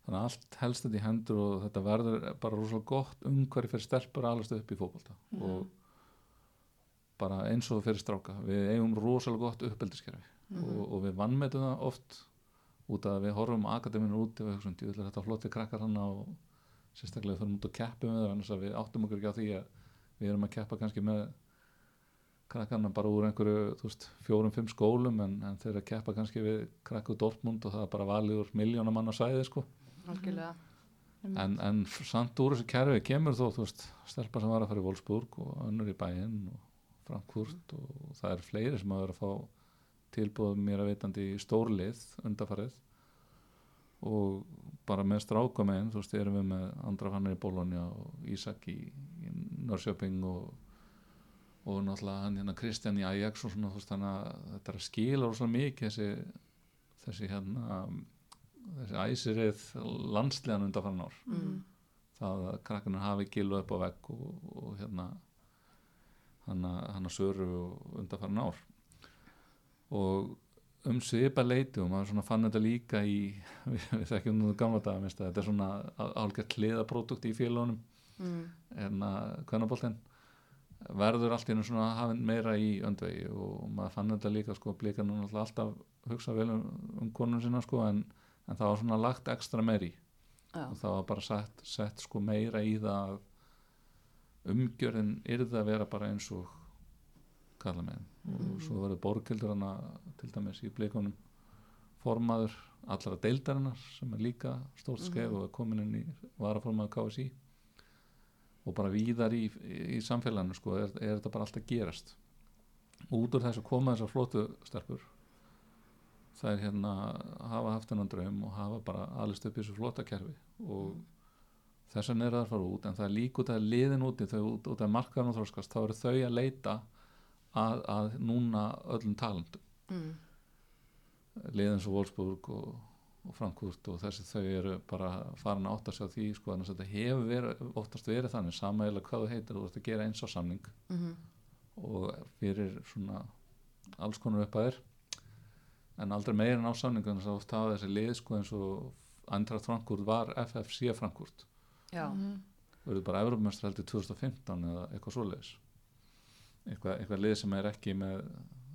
þannig að allt helst þetta í hendur og þetta verður bara rosalega gott umhverfi fyrir stelpur að alast upp í fótbolta. Og bara eins og fyrir stráka við eigum rosalega gott uppeldiskerfi. Og, og við vannmetum það oft út af að við horfum akademinu út og þetta flotti krakkar hann og sérstaklega fyrir út og keppi með það en við áttum okkur ekki á því að við erum að keppa kannski með krakkarna bara úr einhverju þú veist, fjórum, fimm skólum en, en þeir eru að keppa kannski við krakku Dortmund og það er bara valið úr miljónum manna sæði sko. En, en samt úr þessu kerfi kemur þó, veist, stelpa sem var að fara í Wolfsburg og önnur í bæinn og Frankfurt og það er fleiri sem að vera að fá tilbúð mér að veitandi í stórlið undarfarið og bara með strákamegin, þú veist, erum við með andra fannar í Bologna og Ísak í, í Norrköping og og náttúrulega hann hérna Kristján í Ajax og svona, þú veist, þannig að þetta er að skila rosalega mikið þessi þessi hérna þessi æsirið landslegan undanfann ár. Mhm. það að krakkarnir hafi gilu upp á vegg og, og hérna hann að söru undanfann ár. Og um svipa leiti og maður svona fann þetta líka í við, þekkjum nú gamla daga þetta er svona álgært hliðapródukt í félagunum mm. en að kvennaboltinn verður allt í einu svona hafinn meira í öndvegi og maður fann þetta líka sko blika nú alltaf hugsa vel um, um konun sinna sko en, en það var svona lagt ekstra meir í. Já, og það var bara sett, sett sko meira í það að umgjörðin yrði að vera bara eins og kalla með og svo verður borgildur hana til dæmis í blikunum formaður allra deildarinnar sem er líka stórt skref og er komin inn í varaformaður KSI og bara víðar í, í, í samfélaginu sko er, er þetta bara alltaf gerast? Út úr þessu koma þessar flótu stelpur. Það er hérna hafa haft hennan draum og hafa bara alist upp í þessu flóta kerfi og þess vegna er það að fara út en það er líka út að liðin úti þau út, út að markaðan og þróskast þá eru þau að leita að, að núna öllum talentum mm. liðin svo Wolfsburg og, og Frankfurt og þessi þau eru bara farin að átta sig á því sko þannig að þetta hefur verið, oftast verið þannig sama eða hvað þú heitir, þú ert að gera eins á samning Mm og fyrir svona alls konar upphæðir. En aldrei meira en á samningu þannig að oft hafa þessi lið sko eins og Eintracht Frankfurt var FFC Frankfurt. Já, Mhm. verður bara Evropamestrar heldur 2015 eða eitthvað svoleiðis. Eitthvað, eitthvað lið sem er ekki með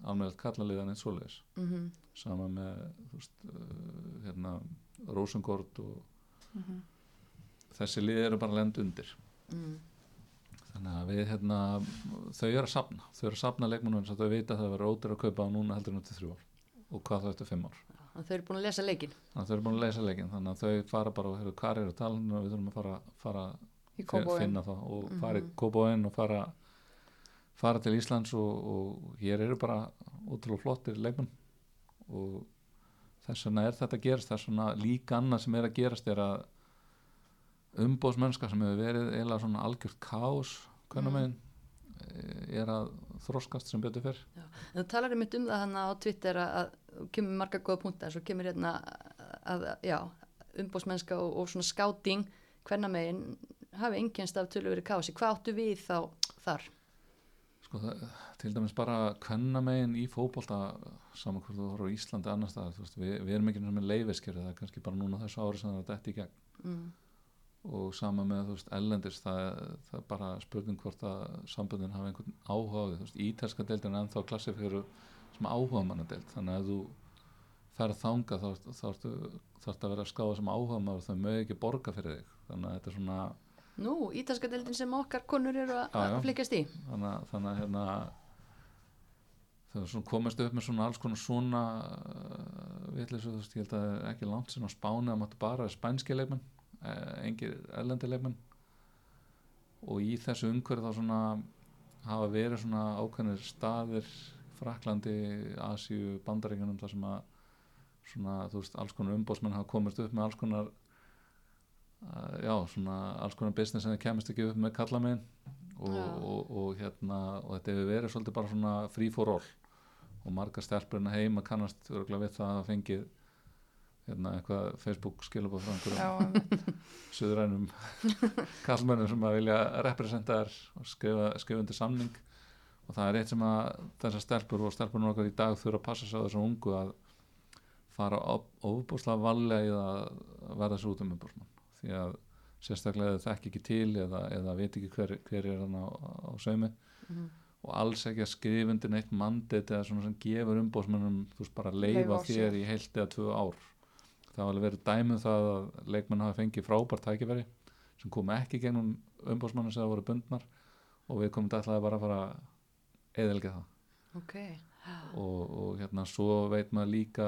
almennilegt kallaliðan eitt svoleiðis. Mm sama með veist, uh, hérna, Rosengård og Mhm. þessi lið eru bara lend undir. Mm. þannig að við hérna, þau eru að safna. Þau eru að safna leikmennum þess að þau vita að það verður ótir að kaupa á núna heldur til þrjú ár. Og hvað það eftir fimm ár. Þannig að þau eru búin að lesa leikin þannig að þau eru búin að leysa leikin þannig að þau fara bara og hefur hvað eru talinu og við þurfum að fara, fara finna það og Mhm. fara í Kópavóin og fara fara til Íslands og, og hér eru bara ótrúlega flottir leikmenn. Og þess vegna er þetta að gerast. Þess vegna líka annað sem er að gerast er að umbóðsmennska sem hefur verið eiginlega svona algjört kaos hvernig megin er að þroskast sem betur fyrr þú talar einmitt um það hann á Twitter að, að kemur marga góða punktar svo kemur hérna að, já, umbóðsmennska og, og svona skáting hvernig megin hafi enginnst af tölu verið kási, hvað áttu við þá þar? Sko, það, til dæmis bara hvernig megin í fótbolta saman hvort þú voru á Íslandi annars staðar þú veist, við, við erum ekki með leifiskerði það er kannski bara núna þessu ári sem það er dætt í gegn. Mm. og sama með veist ellendis það, það er bara spurning hvort að samböndin hafa einhvern áhuga ítalska deildin er ennþá klassifíru sem áhuga mannadeild þannig að þú ferð þanga þá þarf að vera að skáða sem áhuga maður þau mög ekki borga fyrir þig. Þannig að þetta er svona Nú, ítalska deildin sem okkar konur eru að flikast í. Þannig, að- hérna svona komast upp með svona alls konar svona vitleysu, þú veist, ég held að það ekki langt sinna á Spáni að máttu bara spænski leikmenn eh, engir erlendi leikmenn. Og í þessu umhverju þá svona hafa verið svona ákveðnir staðir Fraklandi, Asíu, Bandaríkjunum þar sem að svona, þú veist, alls konar umbóðsmenn hafa komist upp með alls konar uh, já, svona alls konar business en það kemist ekki upp með kallamegin og, og, og hérna og þetta hefur verið svolítið bara svona free for all. Og margar stelpurinn heima kannast örgulega við það að fengið hérna eitthvað Facebook skilabóð frá einhverjum suðrænum kallmönnum sem að vilja representa þær og skrifa, skrifa undir samning. Og það er eitt sem að þessar stelpur og stelpurinn okkar í dag þurfa að passa á þessum ungu að fara ofbúslega valega í að verða svo út um umbúsmann því að sérstaklega eða þekk ekki til eða, eða veit ekki hver, hver er hann á, á saumi Mhm. og alls ekki að skrifa undir neitt mandit eða svona sem gefur umbúsmannum þú veist bara að leifa þér í heilt eða tvö ár. Það var alveg verið dæmið það að leikmenn hafa fengið frábært tækifæri sem kom ekki gegnum umbúsmannu sem það voru bundnar og við komum ætlaði bara að fara eðelga það. Ok, og, og hérna svo veit maður líka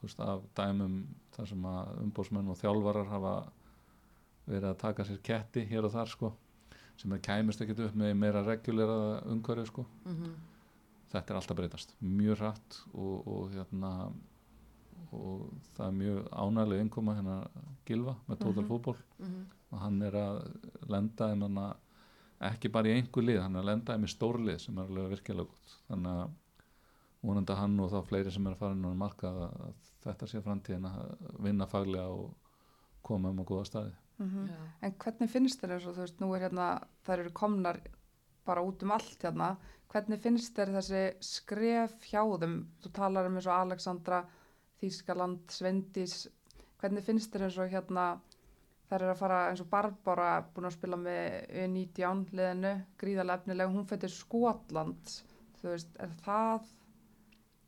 þú veist af dæmum þar sem að umbósmenn og þjálfarar hafa verið að taka sér ketti hér og þar sko sem er kæmist ekkert upp með meira regulera umhverju sko. Mhm, þetta er alltaf breytast. Mjög hratt og, og hérna og það er mjög ánægileg innkoma hérna Gilva með Total Mhm. Fútból mhm, og hann er að lenda um hana, ekki bara í einhver lið hann er að lenda um í stórlið sem er alveg virkilega gott. Þannig að vonandi hann og þá fleiri sem er að fara inn á markað að, þetta sé framtíðin að vinna faglega og koma um á góða staði Mhm. já. En hvernig finnst þér og þú veist, nú er hérna, þær eru komnar bara út um allt hérna, hvernig finnst þér þessi skref hjá þeim, þú talar um eins og Alexandra, Þískaland, Svendís, hvernig finnst þér eins og hérna, þær eru að fara eins og Barbara, búin að spila með U19 liðinu, gríðarlega efnilega, hún fættir Skotland, þú veist, er það,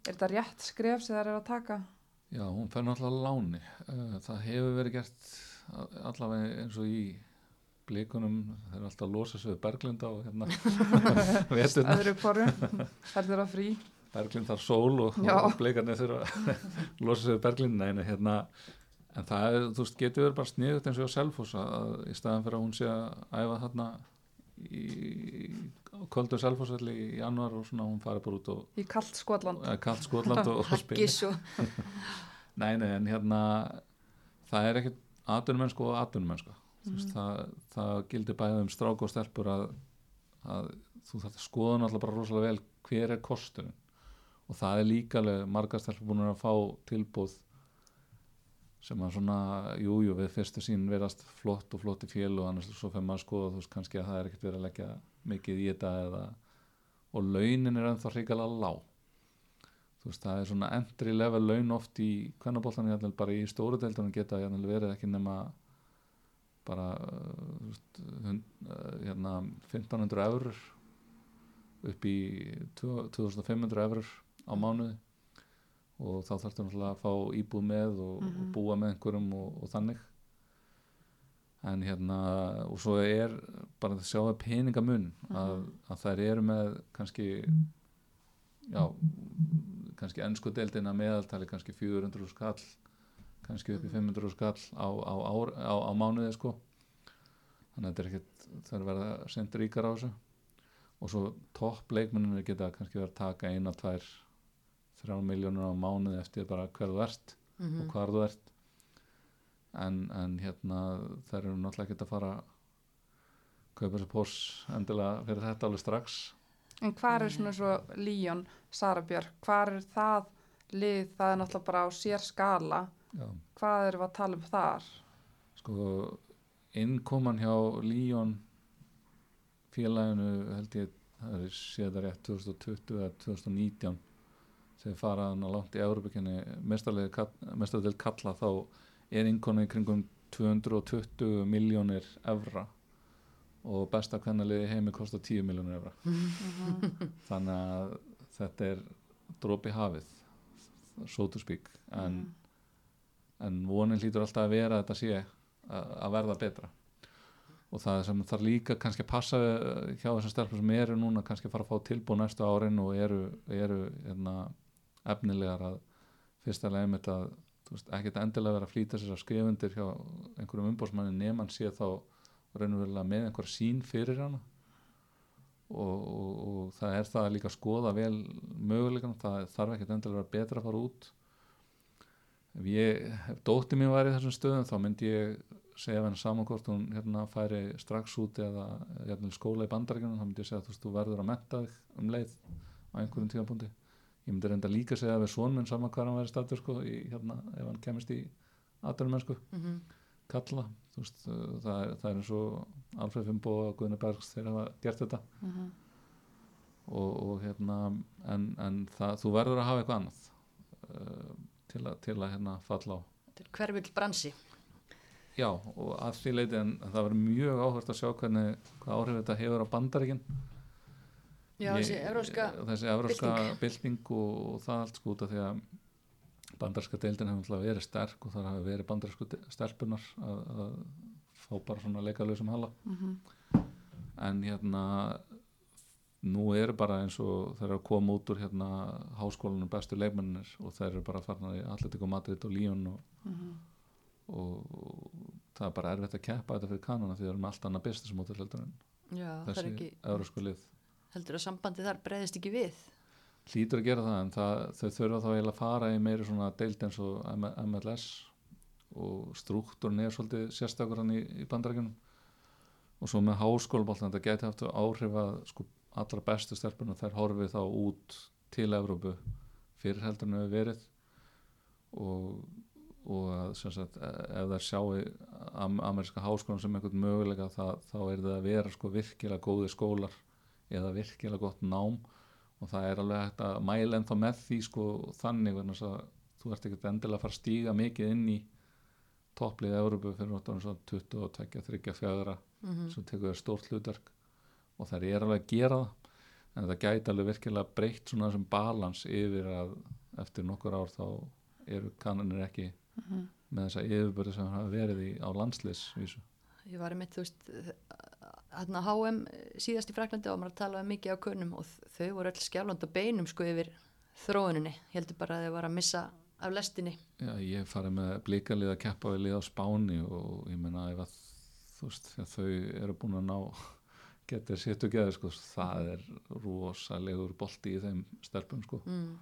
er þetta rétt skref sem þær eru að taka? Já, hún fer náttúrulega á láni. Eh, það hefur verið gert allavega eins og í blikunum, þeir eru alltaf að losa sig við Berglunda og hérna veturna, Öðru hvoru, þær eru að frí. Berglind þar sól og, og blikarnir þurfa að losa sig við Berglind nei, hérna, en það er, þú veist, getur verið bara sniðut eins og á Selfoss að, að í staðan fyrir að hún sé að æfa þarna í kvöldu Selfossvelli í januar og svona hún farið bara út og Í kallt Skotland. kallt Skotland og, og spila Nei, nei, en hérna það er ekkert atvinnumennsku og atvinnumennsku mm. veist, það, það gildir bæðið um strák og stelpur að, að þú þarf að skoða náttúrulega bara rosalega vel hver er kosturinn og það er líka margar stelpur búin að fá tilbúð sem að svona, jújú, jú, við fyrstu sín verðast flott og flott í fjöl og annars svo fyrir maður að skoða, þú veist, kannski að það er ekkert verið að leggja mikið í þetta eða, og launin er ennþá hrikalega lág. Þú veist, það er svona entry level laun oft í kvennaboltan jafnvel bara í stóru deildunum geta jafnvel verið ekki nema bara veist, hund, uh, hérna 1500 eurur upp í 2500 eurur á mánuði og þá þarfstu náttúrulega að fá íbúð með og, og Mhm. búa með einhverjum og, og þannig. En hérna og svo er bara að sjá að peningamun að, að þær eru með kannski já kannski ennsku deildina meðaltali kannski 400 skall kannski upp í 500 skall á, á, á, á mánuði sko. Þannig að þetta er ekkert það er verið að senda ríkar á þessu. Og svo topp leikmennir geta kannski verið að taka eina, tvær þrjá miljónur á mánuði eftir bara hver þú ert Mhm. og hvar þú ert. En, en hérna þær eru náttúrulega ekki að fara að kaupa sér pós endilega fyrir þetta alveg strax. En hvar er svona svo Líón, Sara Björk, hvar er það lið, það er náttúrulega bara á sér skala, já. Hvað erum við að tala um þar? sko innkoman hjá Líón félaginu held ég það er séð það rétt 2020 eða 2019 þegar fara hann að langt í Európakenni mestarlega kalla þá er innkona í kringum 220 miljónir evra og besta kvennaliði heimi kostar 10 miljónir evra þannig að þetta er dropi hafið so to speak en, Mhm. en vonin hlýtur alltaf að vera að þetta sé að, verða betra og það sem þarf líka kannski að passa hjá þessum stelpum sem eru núna kannski að fara að fá tilbúð næstu árin og eru, eru hérna, efnilegar að fyrsta legin með þetta ekkert endilega vera að flýta sér að skrifa undir hjá einhverjum umbóðsmanni nefn sé þá raunverulega með einhver sín fyrir hana. Og, og, og það er það líka að skoða vel möguleikann, það þarf ekkert endilega að vera betra að fara út. Ef ég, ef dótti mér var í þessum stöðum þá myndi ég segja henni saman hvort hún hérna færi strax út eða hérna, skóla í bandaríkjunum þá myndi ég segja þú, verður að metta þig um leið á einhverjum tímapunkti ég myndi reynda líka segja að við svonminn saman hvað hann væri statur sko, í, hérna, ef hann kemist í aðdunum mennsku mm kalla veist, uh, það, er, það er eins og Alfred Fimbo og Guðni Bergs þeir hafa gert þetta. Mhm. og, og hérna en, en það, þú verður að hafa eitthvað annað uh, til, a, til að hérna falla á. Hverfill bransi. Já og því leiti en það verður mjög áhvert að sjá hvernig hvað áhrif þetta hefur á bandaríkin já, þessi evróska evróska bylting og, og það allt sko út af því að bandarska deildin hefur náttúrulega verið sterk og það hafi verið bandarsku stelpunar að, að fá bara svona leikalösum hala Mhm. en hérna nú eru bara eins og þeir eru að koma út úr hérna háskólanum bestu leikmennir og þeir eru bara farnar í Atletico Madrid og Lyon og, Mhm. og, og það er bara erfitt að keppa þetta fyrir kanona því það er með allt annað business mótur heldur en já, þessi ekki eurósku lið heldur að sambandi þar breyðist ekki við? Hlýtur að gera það en það, þau þurfa þá eiginlega að fara í meiri svona deild eins og MLS og struktúrin er svolítið sérstakur hann í, í bandarækjunum og svo með háskólabóltan þetta geti haft áhrif að sko allra bestu stelpuna þær horfið þá út til Evrópu. Fyrir heldur en hefur verið. Og, og að sagt, e- ef þær sjáu am ameríska háskólan sem einhvern möguleika þá er það að vera sko virkilega góði skólar eða virkilega gott nám. Og það er alveg hægt að mæla ennþá með því sko þannig þess að þú ert ekkert endilega að fara að stíga mikið inn í topplið Európu fyrir náttúrulega svona 22, 34 mm sem tekur stórt hlutverk. Og þær er alveg að gera það. En það gæti alveg virkilega breytt svona þessum balans yfir að eftir nokkur ár þá eru kannanir ekki Mhm. með þessa yfirbörði sem hafa verið í, á landsliðsvísu. Ég var einmitt, þú veist hérna HM síðast í Fraklandi og maður talaði mikið á kunnum og þau voru öll skjálfand og beinum sko yfir þróuninni, heldur bara að þau var að missa af lestinni. Já, ég farið með blikalið að keppa við lið á Spáni og ég meina ef að þú veist, þegar þau eru búin að ná geta sétt og geða sko, það er rosalegur bolti í þeim stelpum sko. Mm.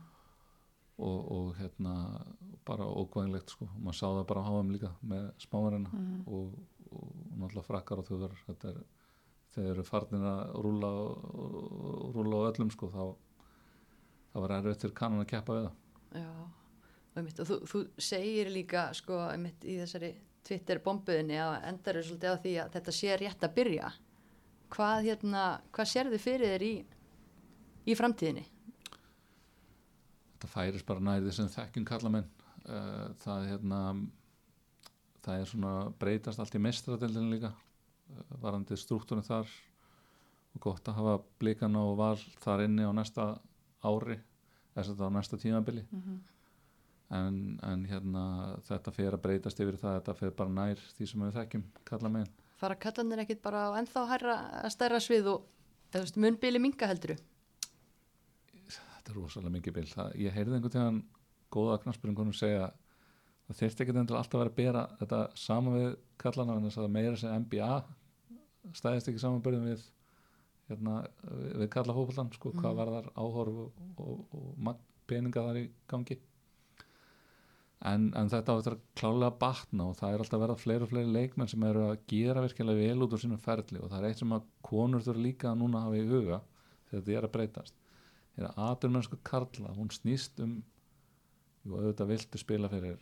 og, og hérna bara ókvæðinlegt sko, maður sá það bara á HM líka með spámarina Mhm. og, og náttúrulega frakkar og þjóðar þetta er, þeir eru farnir að rúla, og- rúla á öllum sko, þá það var erfitt fyrir kannan að keppa við það. Já, og, einmitt, og þú, þú segir líka sko einmitt í þessari Twitter bombuðinni að endar er svolítið á því að þetta sé rétt að byrja. Hvað hérna, hvað sérðu fyrir þér í í framtíðinni? þetta færis bara nærið sem þekkjum kallamenn uh, það er hérna það er svona breytast allt í mestradildin líka varandi struktúrin þar og gott að hafa blikana og val þar inni á næsta ári þess að það á næsta tímabili Mhm. en, en hérna þetta fer að breytast yfir það þetta fer bara nær því sem við þekkjum kallamenn Fara kallanir ekkit bara á ennþá hærra að stærra svið og veist, munbili minga helduru? þetta er rosalega mikið bil það, ég heyrði einhvern tíðan góða knarsbyrjum segja það þyrfti ekki endur alltaf að vera að bera þetta saman við kallana en þess að meira sem NBA stæðist ekki samanbyrjum við hérna, við, kalla fókbaltan sko, hvað Mhm. var þar áhorf og, og, og peninga þar í gangi en, en þetta á þetta að klálega batna og það er alltaf að verða fleiri og fleiri leikmenn sem eru að gera virkilega vel út úr sínum ferli og það er eitt sem að konur þurfa líka að núna hafa í huga þegar þetta er að breytast er að aturmennsku karla hún snýst um jú, auðvitað viltu spila fyrir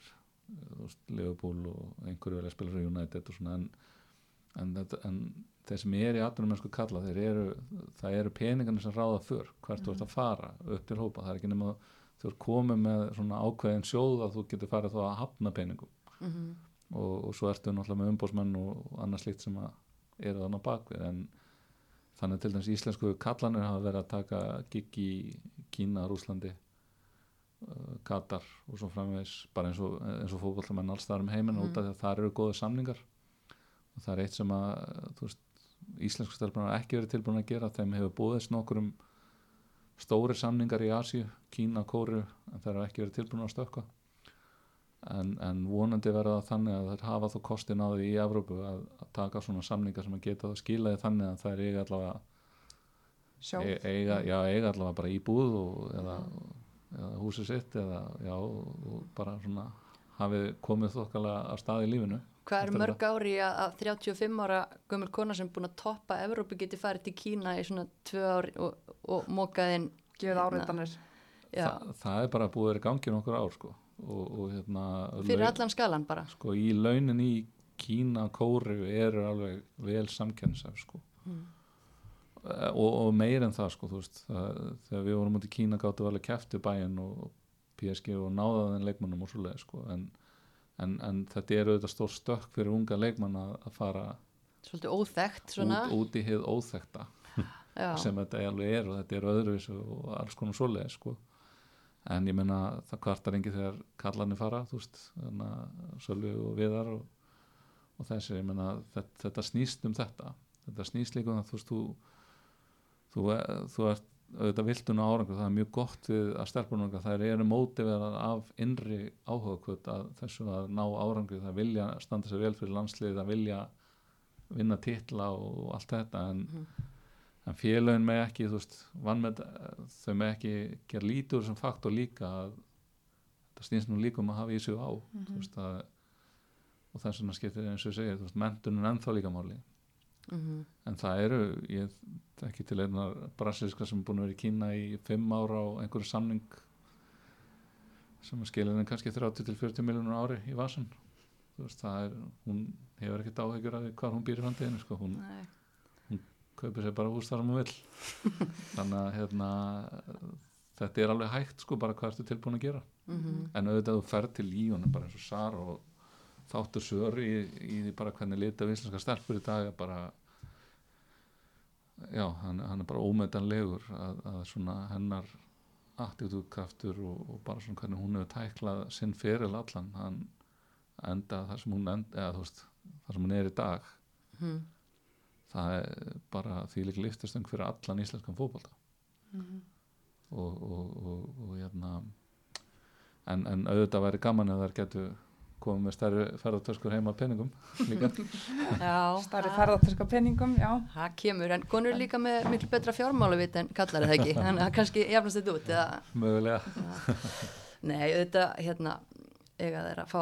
Liverpool og einhverju vilja spila fyrir United og svona en, en, þetta, en þeir sem er í aturmennsku karla þeir eru, það eru peningarnir sem ráða fyrr hvert þú ert að fara upp til hópa. Það er ekki nema þú ert komið með svona ákveðin sjóð að þú getur farið þá að hafna peningum. Mm -hmm. og, og svo ertu náttúrulega með umbósmenn og, annað slíkt sem eru þannig bakvið en þannig til dæmis íslensku kallanir hafa verið að taka gig í Kína, Rúslandi uh, Katar og svo framvegis bara eins og, og fótballamenn alls þar um heiminn Mhm. út af því að það eru góða samningar og það er eitt sem að þú íslensku stelpunar ekki verið tilbúin að gera. Þeim hefur búðist nokkur um stóri samningar í Asíu, Kína, Kóru en það eru ekki verið tilbúin að stökka en, en vonandi verða það þannig að það hafa þó kostin á því í Evrópu að, að taka svona samningar sem að geta það skilaði þannig að það er eiga allavega e, eiga, já, eiga allavega bara íbúð og, eða, eða húsið sitt eða já, bara svona hafið komið þokkalega að stað í lífinu Hvað er mörg ári að, að 35 ára gömul kona sem er búin að toppa Evrópu geti farið til Kína í svona tvö ári og, og mókaðinn gefið áreitanir já, Þa, það er bara búið að vera í gangi nokkur ár sko. og, og hérna fyrir laun- allan skalan bara sko, í launin í Kína Kóru eru alveg vel samkennsaf sko. Mm. Og, og meir en það, sko, veist, það, þegar við vorum út í Kína gáttu alveg kefti bæinn og PSG og náðaðin leikmannum og svoleið sko. en, en, en þetta er auðvitað stór stökk fyrir unga leikmann að, fara svolítið óþekkt svona. út, út í hið óþekta já, sem þetta alveg er og þetta er öðruvis og alls konar svoleið sko. en ég menna það kvartar engi þegar kallarnir fara þú veist, þannig að Sölvi og Viðar og, og þessi, ég menna þetta, þetta snýst um þetta. Þetta snýst líka um það, þú veist, þú þú, þú ert auðvitað viltun á árangur, það er mjög gott við að stelpunum okkar, það eru mótiverar af innri áhugakvöld að þessu að ná árangur, það vilja standa sér vel fyrir landslið, það vilja vinna titla og allt þetta en Mhm. en félögin með ekki þú veist, með, þau með ekki gera lítur sem faktor líka að þetta snýst nú líka um að hafa í sig á þú veist, að, og þess vegna skiptir eins og segir, mentunin ennþá líka máli mhm, en það eru, ég ekki til einar brasilíska sem er búin að vera í Kína í fimm ára á einhverju samning sem skilur henni kannski 30-40 miljónur ári í vasan þú veist, það er, hún hefur ekkert áhyggjur af hvað hún býr í framtíðinu, sko, hún nei, kaupir sér bara hús þar hún vill. Þannig að hérna, þetta er alveg hægt sko bara hvað ertu tilbúin að gera. Mhm, en auðvitað þú ferð til lífunum bara eins og Sar og þáttur sör í, í því bara hvernig lita af íslenska stelpur í dag bara já, hann, hann er bara ómetanlegur að, að svona hennar attitúdkraftur og, og bara svona hvernig hún hefur tæklað sinn feril allan hann enda þar sem hún enda, eða þú veist þar sem hún er í dag. Mhm, það er bara því líka liftastöng fyrir allan íslenskan fótbolta. Mhm. og, og, og, og hérna en, en auðvitað væri gaman ef þær getur komið með stærri ferðartöskur heima að penningum líka. Já. Starri það- ferðartöska peningum, já. Það kemur, en konur eru líka með miklu betra fjármálavit en kallar er það ekki? Þannig að kannski jafnast þetta út eða, mögulega. Nei, auðvitað hérna, eiga þeir að fá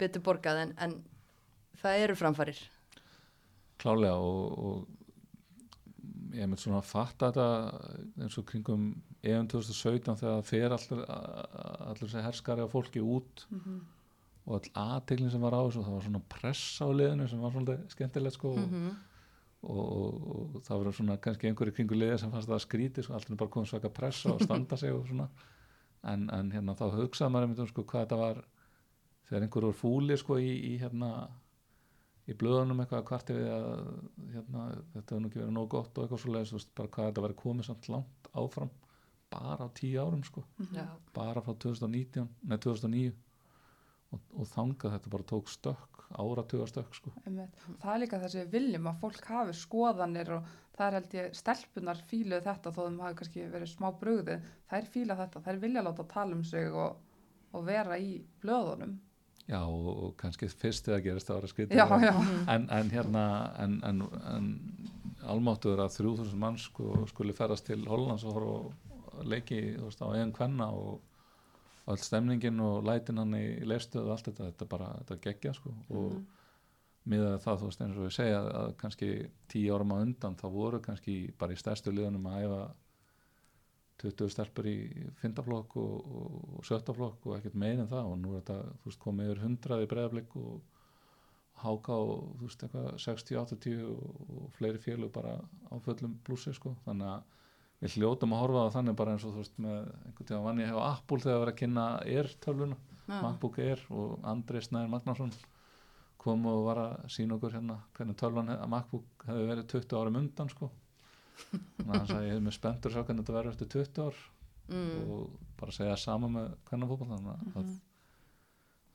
betur borgað en, en það eru framfarir. Klálega og, og ég mynd svona að fatta þetta eins og kringum EM 2017 þegar það fer allir allir herskari á fólki út. Mhm. Og all aðteglin sem var á þessu það var svona pressa á liðinu sem var svona skemmtilegt sko og mhm, og, og, og það voru svona kannski einhverju kringu liða sem fannst það skrítið sko, alltaf bara komið svaka pressa og standa sig og svona. En, en hérna þá hugsaði maður einmitt um sko hvað þetta var þegar einhverju voru fúli sko í, í hérna í blöðunum eitthvað að kvarti við að hérna, þetta hefur nú ekki verið nóg gott og eitthvað svo leiðis, bara hvað þetta væri komið samt langt áfram bara á tíu árum sko. Já, bara frá 2019, nei 2009 og, og þangað þetta bara tók stökk, áratuga stökk sko. Það er líka það sem við viljum að fólk hafi skoðanir og það er held ég stelpunar fíluð þetta þó þeim hafi kannski verið smá brugði. Þær fíla þetta, þær vilja láta tala um sig og, og vera í blöðunum. Já, og, og kannski fyrst þegar gerist það að Já, já. en, en hérna en, en, en almáttuður að 3000 manns sko, skuli ferðast til Hollands og leiki á eigin kvenna og öll stemningin og lætin hann í leifstöðu og allt þetta, þetta bara, þetta geggja sko. Og miðað við það þú veist eins og við segja að kannski tíu árum á undan þá voru kannski bara í stærstu liðunum að æfa 20 stelpur í fyndaflokk og, og, sjöttaflokk og ekkert meir en það. Og nú er þetta þú veist komið yfir 100 í breyðablik og háka og þú veist eitthvað 60, 80 og, og fleiri félug bara á fullum blúsi sko. Þannig að við hljótum að horfa það þannig bara eins og þú veist með einhvern tíma vann ég hefur Apple þegar að vera að kynna Air tölvuna, já, MacBook Air og Andri Snæður Magnarsson kom og var að sína okkur hérna hvernig tölvan hef- MacBook hefði verið 20 árum undan sko. Þannig að hann sagði ég hef með spenntur að sjá hvernig þetta verður eftir 20 ár. Mm. og bara segja sama með hvernig fótball þannig Mhm. að,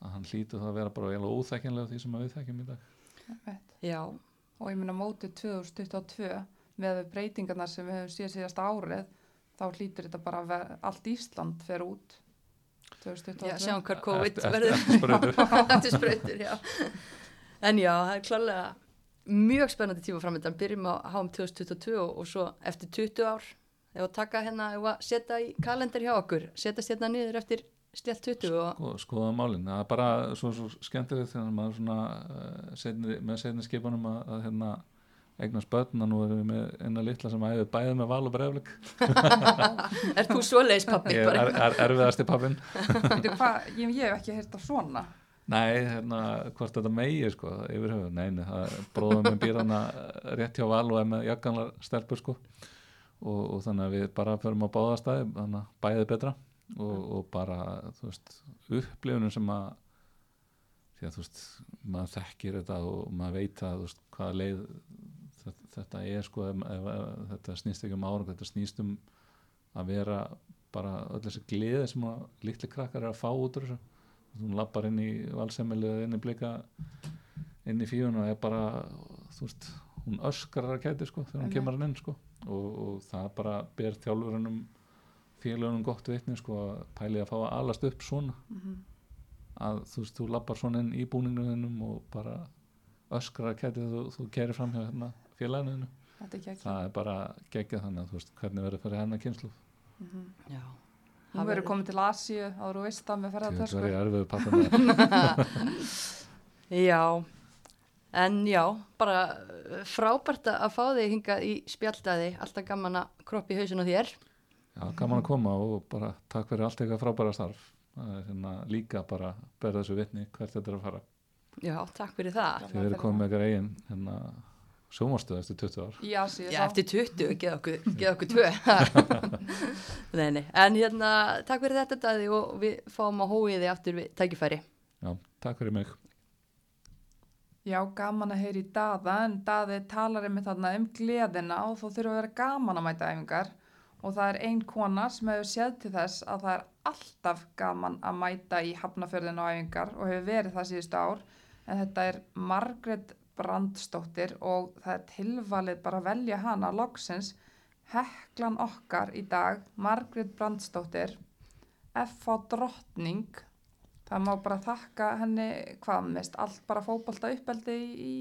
að hann hlýtur það að vera bara eiginlega óþekkinlega því sem að við þekkjum í dag. Já, og ég minna mótið 2022 með breytingarnar sem við höfum síðan síðasta árið þá hlýtur þetta bara að allt Ísland fer út 2022 já sjáum hver COVID verður. eftir já. En já, það er klálega mjög spennandi tíma framöndan byrjum á HM 2022 og, og svo eftir 20 ár. Ef að taka hérna, ef að setja í kalendar hjá okkur setja hérna niður eftir stjælt 20 og Sko, skoða málin, það er bara svo, svo skemmtilegt þegar maður svona uh, seinni, með seinni skipunum að, að hérna eignast börn og nú erum við með eina litla sem æfið bæðið með val og breyflik er þú svoleiðis pappi ég er, er, erfiðasti pappin ég, ég hef ekki heyrt af svona. Nei, hérna, hvort þetta megi sko, yfir höfu, nei, nei það er bróðum með býr hana rétt hjá val og er með jakkanlar stelpur sko. Og, og þannig að við bara förum á báðastæði þannig að bæðið betra. Og, og bara, þú veist, upplifunum sem að því að þú veist, maður þekkir þetta og maður veit að þú veist, hvaða leið þetta, þetta er sko ef, ef, ef, þetta snýst ekki um árang þetta snýst um að vera bara öll þessi gleði sem að litli krakkar er að fá út úr þessu. Þú lappar inn í valsemmili eða inn í blika inn í fíun og er bara þú veist, hún öskrar að kæti sko þegar hún kemur hann inn sko. Og, og það bara ber þjálfurunum félagunum gott vitni sko að pæli að fá að alast upp svona. Mm að þú veist, þú lappar svona inn í búningunum og bara öskrar að kæti þú, þú gerir fram hjá hérna félaginu. Er það er bara geggjað þannig að þú veist hvernig verður fyrir hennar kynslu mm já. Hún verður komin til Asíu áður og veist það með það verður ferðartösku erfið pappa Já, en já, bara uh, frábært að fá þig hingað í spjalldaði, alltaf gaman að kroppa í hausin á þér. Já, gaman að koma og bara takk fyrir allt eitthvað frábæra starf. Það er hérna líka bara að berða þessu vitni hvert þetta er að fara. Já, takk fyrir það. Þið verður komið með eitthvað eigin hérna, sjómarstöð eftir 20 ár. Asíu Já, eftir 20, geð okkur, geð okkur tvö. nei, nei, en hérna, takk fyrir þetta daði og við fáum að hóið þig aftur við tækifæri. Já, takk fyrir mig. Já, gaman að heyra í Daða en Daði talar einmitt þarna um gleðina og þó þurfa að vera gaman að mæta æfingar og það er ein kona sem hefur séð til þess að það er alltaf gaman að mæta í hafnafjörðin á æfingar og hefur verið það síðustu ár en þetta er Margret Brandstóttir og það er tilvalið bara að velja hana loksins heklan okkar í dag Margret Brandstóttir F.A. Drottning það má bara þakka henni hvað mest, allt bara fótbolta uppeldi í,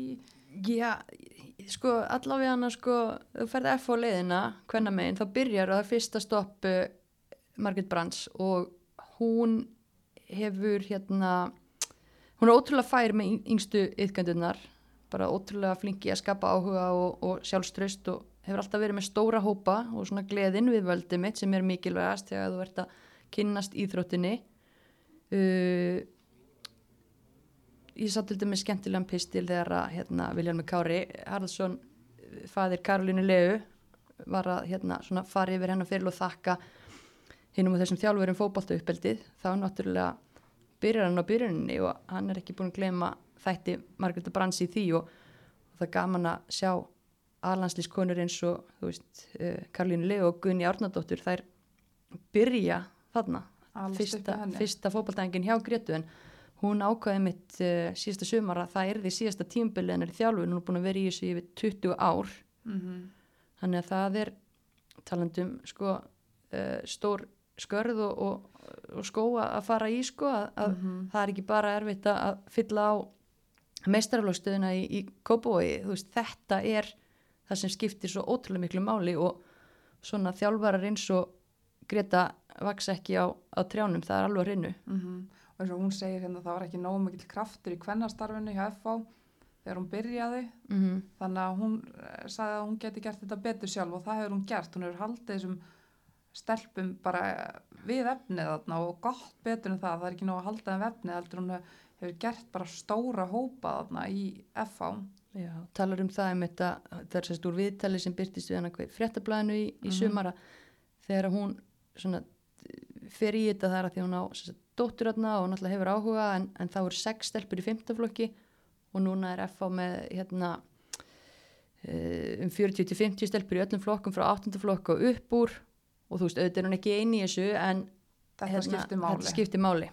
Já, sko, allavega hana, sko, þú ferði F á leiðina, hvenna megin, þá byrjar það fyrsta stopp uh, Margit Brands og hún hefur hérna, hún er ótrúlega fær með yng- yngstu yðgöndunar, bara ótrúlega flinki að skapa áhuga og, og sjálfströst og hefur alltaf verið með stóra hópa og svona gleðin við völdið mitt sem er mikilvægast þegar þú ert að kynnast íþróttinni. Uh, ég satt til dæmis skemmtilegan pistil þegar að hérna, Viljarmi Kári Haraldsson, fadir Karolínu Leu var að hérna, fara yfir hennar fyrir og þakka hinnum og þessum þjálfurum fótbolta uppeldið þá náttúrulega byrjar hann á byrjuninni og hann er ekki búin að gleyma þætti Margrétar Brans í því og, og það er gaman að sjá aðlandslískonur eins og veist, uh, Karolínu Leu og Gunni Árnadóttur þær byrja þarna. Fyrsta, fyrsta fótballtæðingin hjá Gretu en hún ákvaði mitt uh, síðasta sumar að það er því síðasta tímabilið hennar í þjálfun, hún er búin að vera í þessu yfir 20 ár. Mm þannig að það er talandum sko uh, stór skörð og, og, og skó að fara í sko að, að Mhm. það er ekki bara erfitt að fylla á meistaraflókstöðuna í, í Kópavogi, veist þetta er það sem skiptir svo ótrúlega miklu máli og svona þjálfarar eins og Greta vaks ekki á, á trjánum, það er alveg að reynu Mhm. og eins og hún segir hérna það var ekki nógu mikill kraftur í kvennastarfinu hjá FH þegar hún byrjaði mm -hmm. þannig að hún eh, sagði að hún geti gert þetta betur sjálf og það hefur hún gert, hún hefur haldið þessum stelpum bara við efnið þarna og gott betur en það það er ekki nógu að halda þeim við efnið heldur hún hefur gert bara stóra hópa þarna í FH Já, talar um það um þetta, það er sérst úr viðtali sem byrtist við hann að fréttablaðinu í, í Mhm. sumara þegar hún svona fer í þetta þar að því hún á sérst, dóttur þarna og náttúrulega hefur áhuga en, en þá eru sex stelpur í fymtaflokki og núna er FH með hérna uh, um 40-50 stelpur í öllum flokkum frá 8. flokk og upp úr og þú veist, auðvitað er hún ekki eini í þessu en þetta hérna, skiptir máli þetta skiptir máli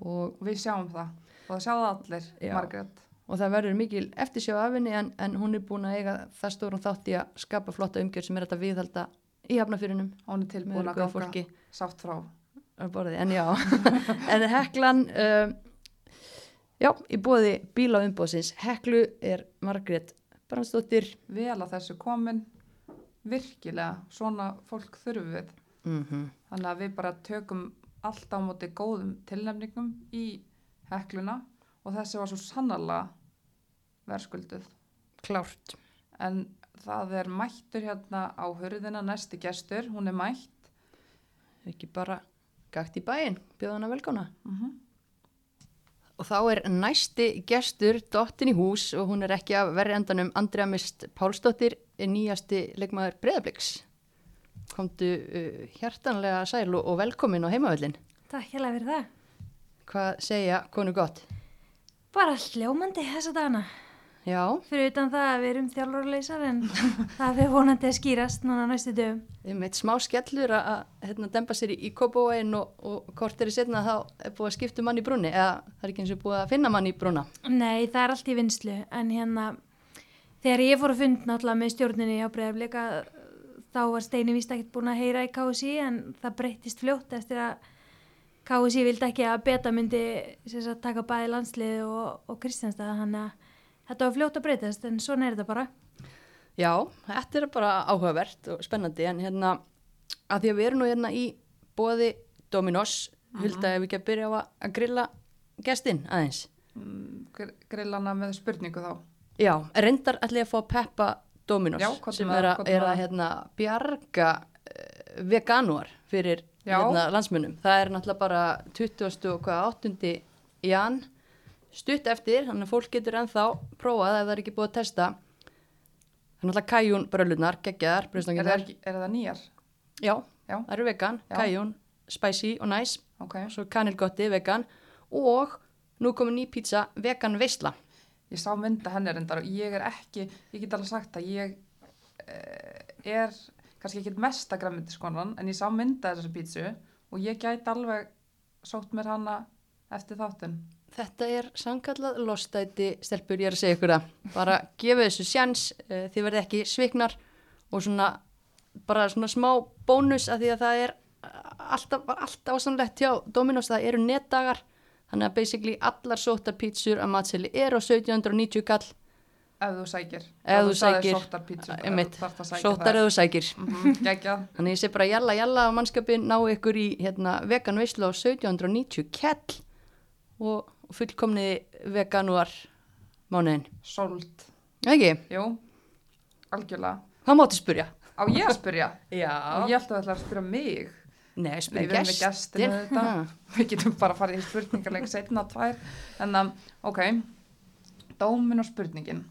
og, við sjáum það. Og það sjáðu allir, Já. Margrét. Og það verður mikil eftirsjá af henni en, en hún er búin að eiga það stórum þátt í að skapa flotta umgjörð sem er þetta viðhalda í hafnafyrinum hún er tilbúin að ganga fólki. sátt frá. En já. En Heklan uh, já, í bóði bíla umbóðsins Heklu er Margrét Brandsdóttir vel að þessu komin. Virkilega, svona fólk þurfum við. Mm þannig að við bara tökum allt á móti góðum tilnefningum í hekluna og þessi var svo sannarlega verðskulduð. Klárt. En það er mættur hérna á hurðina næsti gestur, hún er mætt. Ekki bara gagt í bæinn, bjóða hana velkona mm og þá er næsti gestur dottin í hús og hún er ekki af verri endanum Andrea Mist Pálsdóttir nýjasti leikmaður Breiðabliks komdu uh, hjartanlega sæl og, velkomin á heimavöllin Takk hérlega fyrir það. hvað segja konu gott Bara hljómandi þessa dagana. já, Fyrir utan það að við erum þjálfurleysar en það fyrir vonandi að skýrast núna næstu dögum. um eitt smá skellur að að, hérna, dempa sér í, í kópóin og, og kort er í setna þá er búið að skipta um mann í brúni eða það er ekki eins og búið að finna mann í brúna Nei, það er allt í vinslu en hérna þegar ég fór að fund náttúrulega með stjórninni á breyðafleika þá var Steini víst ekkert búin að heyra í KSI en það breyttist fljótt eftir að KSI vildi ekki að beta myndi sem sagt, taka bæði landslið og, og Kristjánstað þannig að þetta var fljótt að breytast en svona er þetta bara. Já, þetta er bara áhugavert og spennandi en hérna að því að við erum nú hérna í bóði Dominos, Hulda ef við ekki að byrja á að, grilla gestinn aðeins. mm, grillana með spurningu þá Já, reyndar ætla ég að fá að peppa Dominos Já, sem er að, með er að hérna, bjarga uh, veganúar fyrir hérna, landsmunum. Það er náttúrulega bara 20. og hvað 8. jan stutt eftir, þannig að fólk getur ennþá prófað ef það er ekki búið að testa. Það er náttúrulega kajún brölunar, geggjaðar, er, bröðstanginnar. það, er það nýjar? Já, Já. það eru vegan, Já. kajún, spicy og nice, ok, svo kanilgotti vegan og nú komið ný pizza vegan veisla. Ég sá mynda henni reyndar og ég er ekki, ég get alveg sagt að ég uh, er kannski ekki mesta græmyndiskonan en ég sá mynda þessari pítsu og ég gæti alveg sótt mér hana eftir þáttun Þetta er samkallað lostæti stelpur, ég er að segja ykkur það. Bara gefið þessu sjans, uh, þið verði ekki sviknar og svona bara svona smá bónus að því að það er uh, alltaf, alltaf ásamlegt hjá Dominos, það eru netdagar þannig að basically allar sótar pítsur að matseli er á 1790 kall ef þú sækir Ef þú sækir, sóttar pítsu einmitt, sótar eða þú sækir. mm geggjað Þannig ég sé bara jalla jalla á mannskapin ná ykkur í hérna, vegan veislu á 1790 kell og, fullkomniði veganúar mánuðin. sóld, Ekki? jú, algjörlega Það mátti spurja. á ég að spyrja Já. og ég ætti að ætla að spyrja mig Nei, Nei, spurja við getum bara að fara í spurningarleik setna tvær. En að, ok. Dómin og spurningin.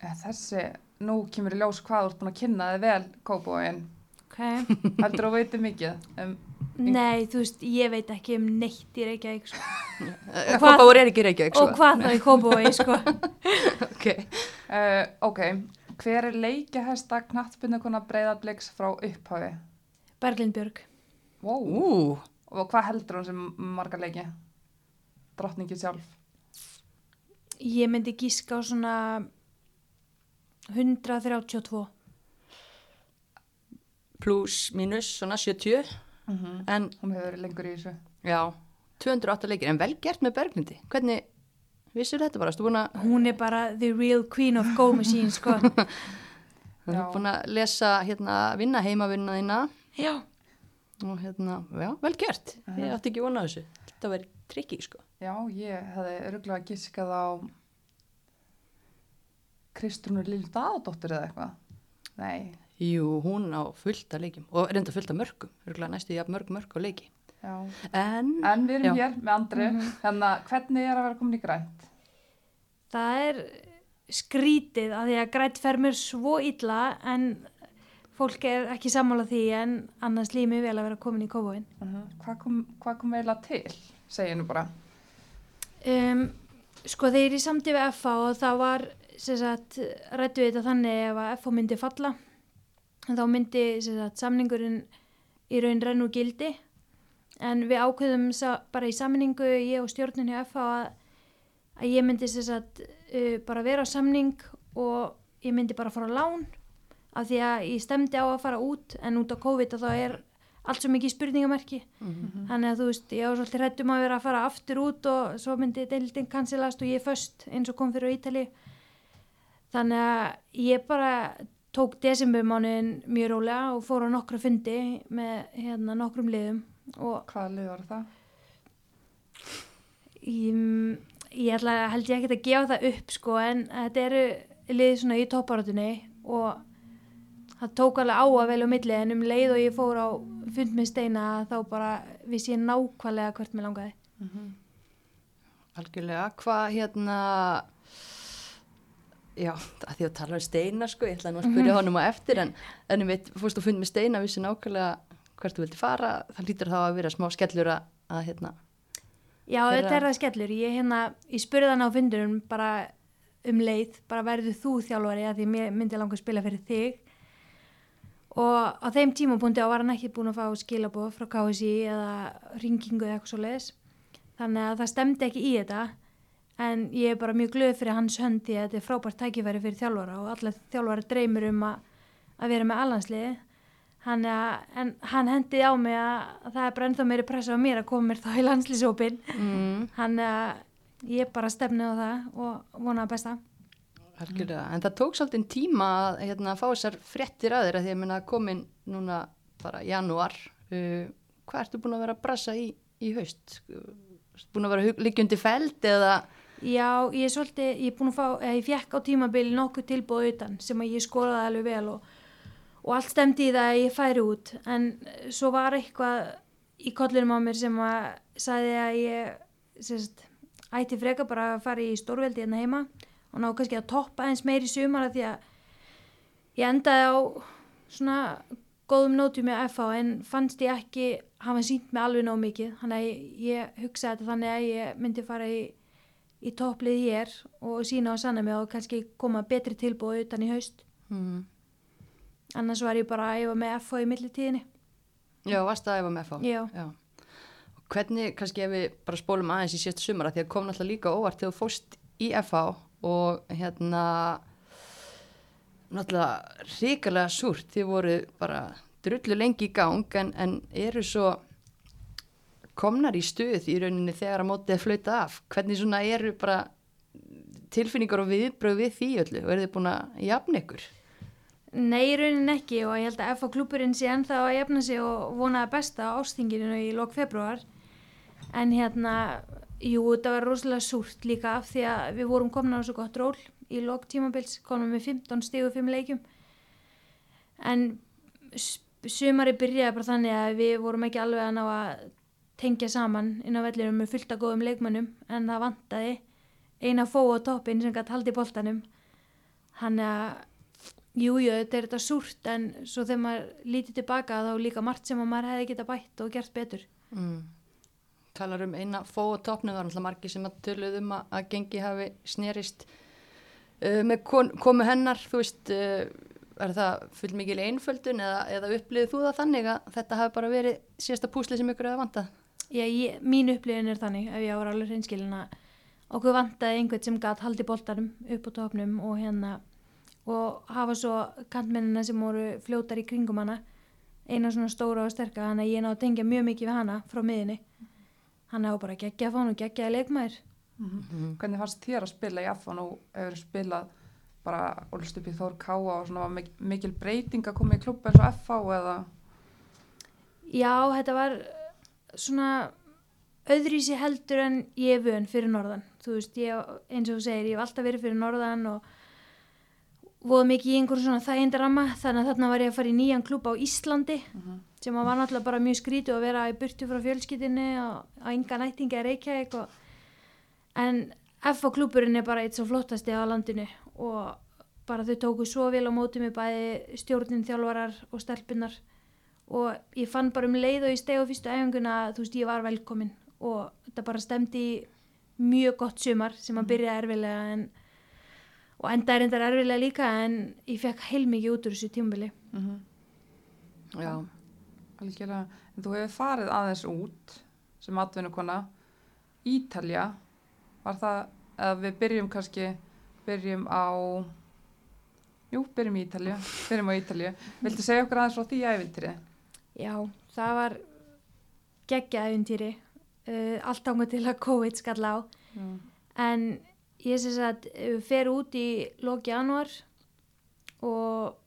Eh, þessi nú kemur í ljós hvað þú ert búin að kynna þið vel kópóin, Ok. heldur þú veitir mikið um, Nei, þú veist, ég veit ekki um neitt í Reykjavík sko. Hvað voru er ekki Reykjavík, og hvað þá í Kópavogi sko. Ok. uh, ok, hver er leikjahesta knattbyrnukona breyðabliks frá upphafi Berglind Björg wow. Ú, og hvað heldur hún sem marga leiki drottningi sjálf Ég myndi gíska á svona 132 pluss, mínus, svona 70. mm En, hún hefur verið lengur í þessu já, 208 leikir. En vel gert með Berglindi. Hvernig, vissur þetta bara? Að, Hún er bara the real queen of go machine sko. þú Já. búin að lesa, hérna, vinna heimavinna þína. Já Og hérna, já, vel gert. Ég átti ekki vona þessu. Þetta verið trikki, sko. Já, ég hefði örgulega giskað á Kristrúnur Lill Daðadóttir eða eitthvað. Nei, Jú, hún á fullt af leikjum. Og reynda fullt af mörgum. Örgulega næstu ég að mörg mörg á leiki. já. En, En við erum Já. hér með Andri, þannig að hvernig er að vera komin í grænt? Það er skrítið að því að grætt fer mér svo illa en fólk er ekki sammála því en annars lími vel að vera komin í Kópavogin. Hvað kom, hvað kom eiginlega til, segir nú bara. Um, sko þegar ég samti við FA og það var sem sagt rættu við þetta þannig ef að FA myndi falla en þá myndi sem sagt, samningurinn í raun renn úr gildi en við ákveðum bara í samningu ég og stjórnin hjá FH að, að ég myndi sem sagt, uh, bara vera á samning og ég myndi bara fara á lán af því að ég stemdi á að fara út en út á COVID þá er allt svo mikið spurningamerki. Þannig að þú veist, ég var svolítið hrættum að vera að fara aftur út og svo myndi deildin kansilast og ég er föst eins og kom fyrir á Ítali þannig að ég bara tók desembermánuðin mjög rólega og fór á nokkra fundi með hérna nokkrum liðum Hvaða lið var það? ég, ég ætla held ég ekki að gefa það upp sko en þetta eru liðið svona í topparátunni og það tók alveg á að vel á milli en um leið og ég fór á fund með steina þá bara vissi ég nákvæmlega hvert mér langaði. Algjörlega, hvað hérna já, að því að tala um steina sko, ég ætla nú að spyrja honum á eftir en en við fórst að fund með steina vissi nákvæmlega hvert þú vildi fara. Það lítur þá að vera smá skellur að, að hérna, Já, Þeirra- þetta er það skellur. Ég, hérna, ég spurði hann á fundunum bara um leið, bara verður þú þjálfari? Að því mér myndi langa að spila fyrir þig. Og á þeim tímapunkti var hann ekki búin að fá skilaboð frá KSI eða ringingu eða eitthvað svo leiðis. Þannig að það stemdi ekki í þetta. En ég er bara mjög glöð fyrir hans hönd því að þetta er frábært tækifæri fyrir þjálfara og allir þjálfara dreymir um að, að vera með allansliði. Hann, en hann hendiði á mig að það er bara ennþá meiri pressa á mér að koma mér þá í landslýsópin mm, hann að ég bara stefni á það og vona að besta algjörlega, en það tók svolítið tíma að hérna, fá þessar fréttir að þeirra því að minna komin núna bara janúar. Uh, hvað ertu búin að vera að brasa í, í haust? Ertu búin að vera líkjundi feld eða? Já, ég er svolítið, ég er búin að fá eða ég fekk á tímabili nokkuð tilbúið utan sem að ég skoraði alveg vel og, og allt stemdi í það að ég færi út. En svo var eitthvað í kollinum á mér sem að sagði að ég sérst, ætti freka bara að fara í stórveldi hérna heima og ná kannski að toppa eins meir í sumar af því að ég endaði á svona góðum nótum með FH en fannst ég ekki hafa sínt mig alveg nóg mikið. Þannig að ég, ég hugsaði þetta þannig að ég myndi fara í, í topplið hér og sína og sanna mig og kannski koma betri tilbúið utan í haust. Mm, annars var ég bara að æfa með FH í millitíðinni. Já, varst að efa með FH? Já. Og Hvernig, kannski ef við bara spólum aðeins í síðasta sumara því að kom náttúrulega líka óvart þegar þú fóst í FH og hérna náttúrulega ríkalega súrt. Þið voru bara drullu lengi í gang en, en eru svo komnar í stuð í rauninni þegar að mótið flauta af. Hvernig svona eru bara tilfinningar og viðbröð við því öllu? Og eru þið búin að jafna ykkur? Nei, í raunin ekki og ég held að FH klúpurinn sé ennþá að jafna sig og vonaði besta á ástinginu í lok februar en hérna, jú, þetta var rosalega súrt líka af því að við vorum komin á svo gott ról í lok tímabils, komum með 15 stig og 5 leikjum en sumari byrjaði bara þannig að við vorum ekki alveg að ná að tengja saman inn á vellirum með fullt af góðum leikmönnum en það vantaði eina fó á toppin sem gætt haldi boltanum hann að Jú, jú, þetta er þetta súrt en svo þegar maður lítið tilbaka þá líka margt sem að maður hefði geta bætt og gert betur. mm. Talar um eina fó og topnu það er náttúrulega margir sem að töluð um að, að gengi hafi snerist uh, með kon, komu hennar þú veist, uh, er það full mikil einföldun eða, eða upplýðið þú það þannig að þetta hafi bara verið síðasta púsli sem ykkur hefði vantað? Já, ég, mín upplifin er þannig ef ég ára alveg hreinskilin að okkur vantaði einhvern sem gætt haldi boltanum upp á topnum og hérna og hafa svo kantmennina sem voru fljótar í kringum hana eina svona stóra og sterka hann að ég náðu að tengja mjög mikið við hana frá miðinni hann hefur bara geggja að fá hann og geggja að leikmaður Hvernig fannst þér að spila í FH nú hefur spilað bara ólst upp í Þór Káa og svona var mik mikil breyting að koma í klubb eins og FH eða? Já, þetta var svona öðrísi heldur en ég er vön fyrir norðan. Þú veist, ég, eins og þú segir, ég hef alltaf verið fyrir norðan og voða mikið í einhverjum svona þægindaramma þannig að þarna var ég að fara í nýjan klúb á Íslandi sem að var náttúrulega bara mjög skrítið að vera í burtu frá fjölskyldinni og á enga nættingi að Reykjavík og en FH klúburinn er bara eitt svo flottasti á landinu og bara þau tóku svo vel á móti með bæði stjórnin þjálfarar og stelpunar og ég fann bara um leið og ég steg á fyrstu æfinguna að þú veist ég var velkomin og þetta bara stemdi í mjög gott sumar sem að byrja erfilega en, og enda er endar erfilega líka en ég fekk heilmikið út úr þessu tímabili. Já, algjörlega, en þú hefur farið aðeins út sem atvinnukona. Ítalja var það, eða við byrjum kannski byrjum á jú, byrjum í Ítalju byrjum á Ítalju, viltu segja okkur aðeins frá því æfintýri? Já, það var geggja æfintýri uh, allt ánga til að COVID skall á. En ég sem sagt uh, fer út í loki januar og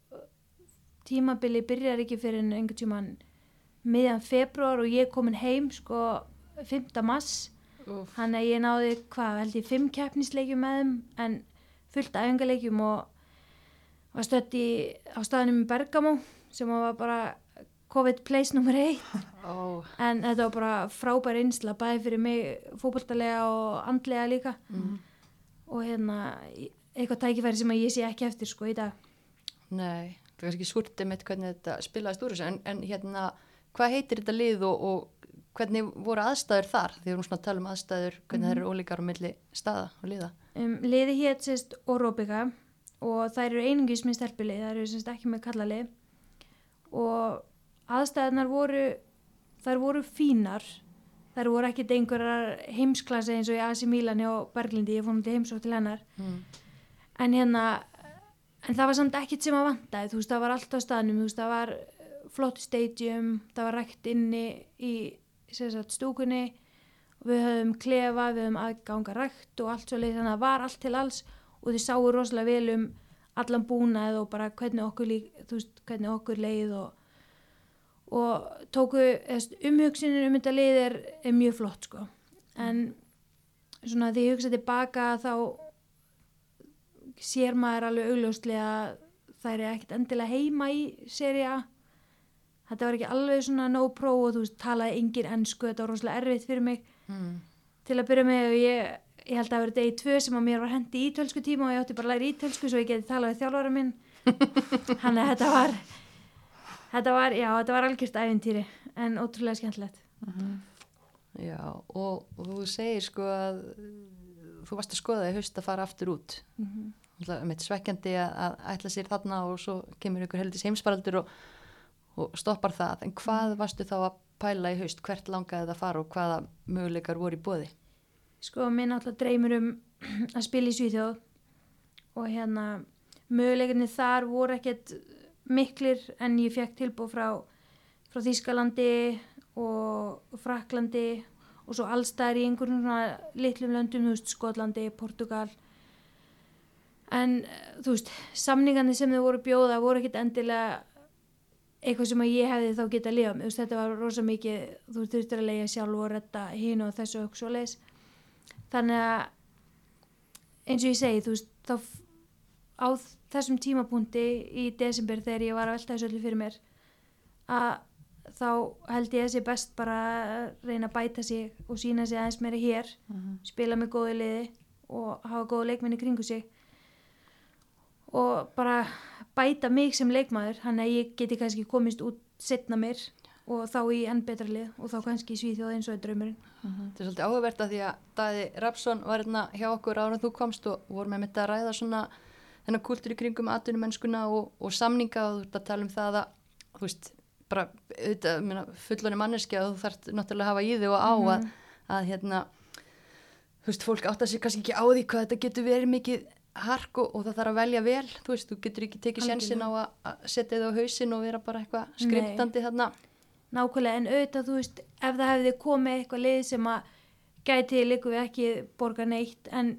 tímabili byrjar ekki fyrir einhvern tíman miðjan februar og ég komin heim sko 5. mass hann að ég náði hvað held ég fimm keppnisleikjum með þeim en fullt æfingaleikjum og var stött í á staðinum í Bergamo sem var bara COVID place nummer 1 ó, en þetta var bara frábær einsla bæði fyrir mig fótballtalega og andlega líka. Mm. og hérna eitthvað tækifæri sem að ég sé ekki eftir sko í dag. Nei, það er kannski skurtið mitt hvernig þetta spilaðist úr þessu, en, en hérna, hvað heitir þetta lið og, og hvernig voru aðstæður þar? Því við erum svona að tala um aðstæður, hvernig það eru ólíkar á milli staða og liða. um, liði hétt sérst Oróbika og þær eru einungis með stelpilið, þær eru sérst ekki með kallalið og aðstæðunar voru þær voru fínar þær voru ekkit einhverjar heimsklasi eins og í Asi Mílani og Berglindi ég fór um til heimsók til hennar Mm. en hérna en það var samt ekkit sem að vantaði þú veist það var allt á staðnum þú veist það var flott stadium það var rækt inni í sagt, stúkunni. Við höfum klefa, við höfum aðganga rækt og allt svo leið þannig að það var allt til alls og þið sáu rosalega vel um allan búnað og bara hvernig okkur, lík, veist, hvernig okkur leið og, og tóku umhugsinir um þetta leið er, er mjög flott sko. En svona því ég hugsa tilbaka þá sér maður alveg augljóslega að það er ekkert endilega heima í seri A þetta var ekki alveg svona no pro og þú veist talaði engin ennsku, þetta var rosalega erfitt fyrir mig Mm. til að byrja með og ég, ég held að það verið degi tvö sem að mér var hendi ítölsku tíma og ég átti bara að læra ítölsku svo ég geti talað við þjálfara minn hann að þetta var þetta var, já, þetta var algjört æfintýri en ótrúlega skemmtilegt Já, og, og þú segir sko að uh, þú varst að skoða í haust að fara aftur út. mm -hmm. Það er svekkjandi að, að ætla sér þarna og svo kemur ykkur heldis heimsparaldur og, og stoppar það. En hvað varstu þá að pæla í haust? Hvert langaði það að fara og hvaða möguleikar voru í bóði? sko, minn alltaf dreymur um að spila í Svíþjóð og hérna möguleikarnir þar voru ekkert miklir en ég fekk tilbúð frá, frá Þýskalandi og Fraklandi og svo allstæðar í einhverjum svona litlum löndum, þú veist, Skotlandi, Portugal en eh, þú veist, samningarnir sem þau voru bjóða voru ekkert endilega eitthvað sem að ég hefði þá getað að lifa með, þetta var rosa mikið þú þurftir að leiða sjálf og retta hín og þessu og svo leis þannig að eins og ég segi, þú veist, þá á þessum tímapunkti í desember þegar ég var að velta þessu öllu fyrir mér að þá held ég að sé best bara að reyna að bæta sig og sína sig aðeins meira hér spila með góðu liði og hafa góðu leikmenni kringu sig. Og bara bæta mig sem leikmaður hann að ég geti kannski komist út setna mér og þá í enn betra lið og þá kannski Svíþjóð eins og draumurinn. Þetta er svolítið áhugavert að því að Daði Rapsson var hérna hjá okkur ára þú komst og vorum með mitt að ræða svona þennan kultur í kringum atvinnumennskuna og, og samninga og þú ert að tala um það að þú veist, bara auðvitað, meina, fulloni manneski að þú þarft náttúrulega að hafa í þig og á að, að hérna þú veist, fólk átt að sé kannski ekki á því hvað þetta getur verið mikið hark og, og það þarf að velja vel. Þú veist, þú getur ekki tekið sjensin á að, að setja þið á hausinn og vera bara eitthvað skriptandi þarna. Nákvæmlega en auðvitað þú veist ef það hefði komið eitthvað lið sem að gæti líku við ekki borga neitt en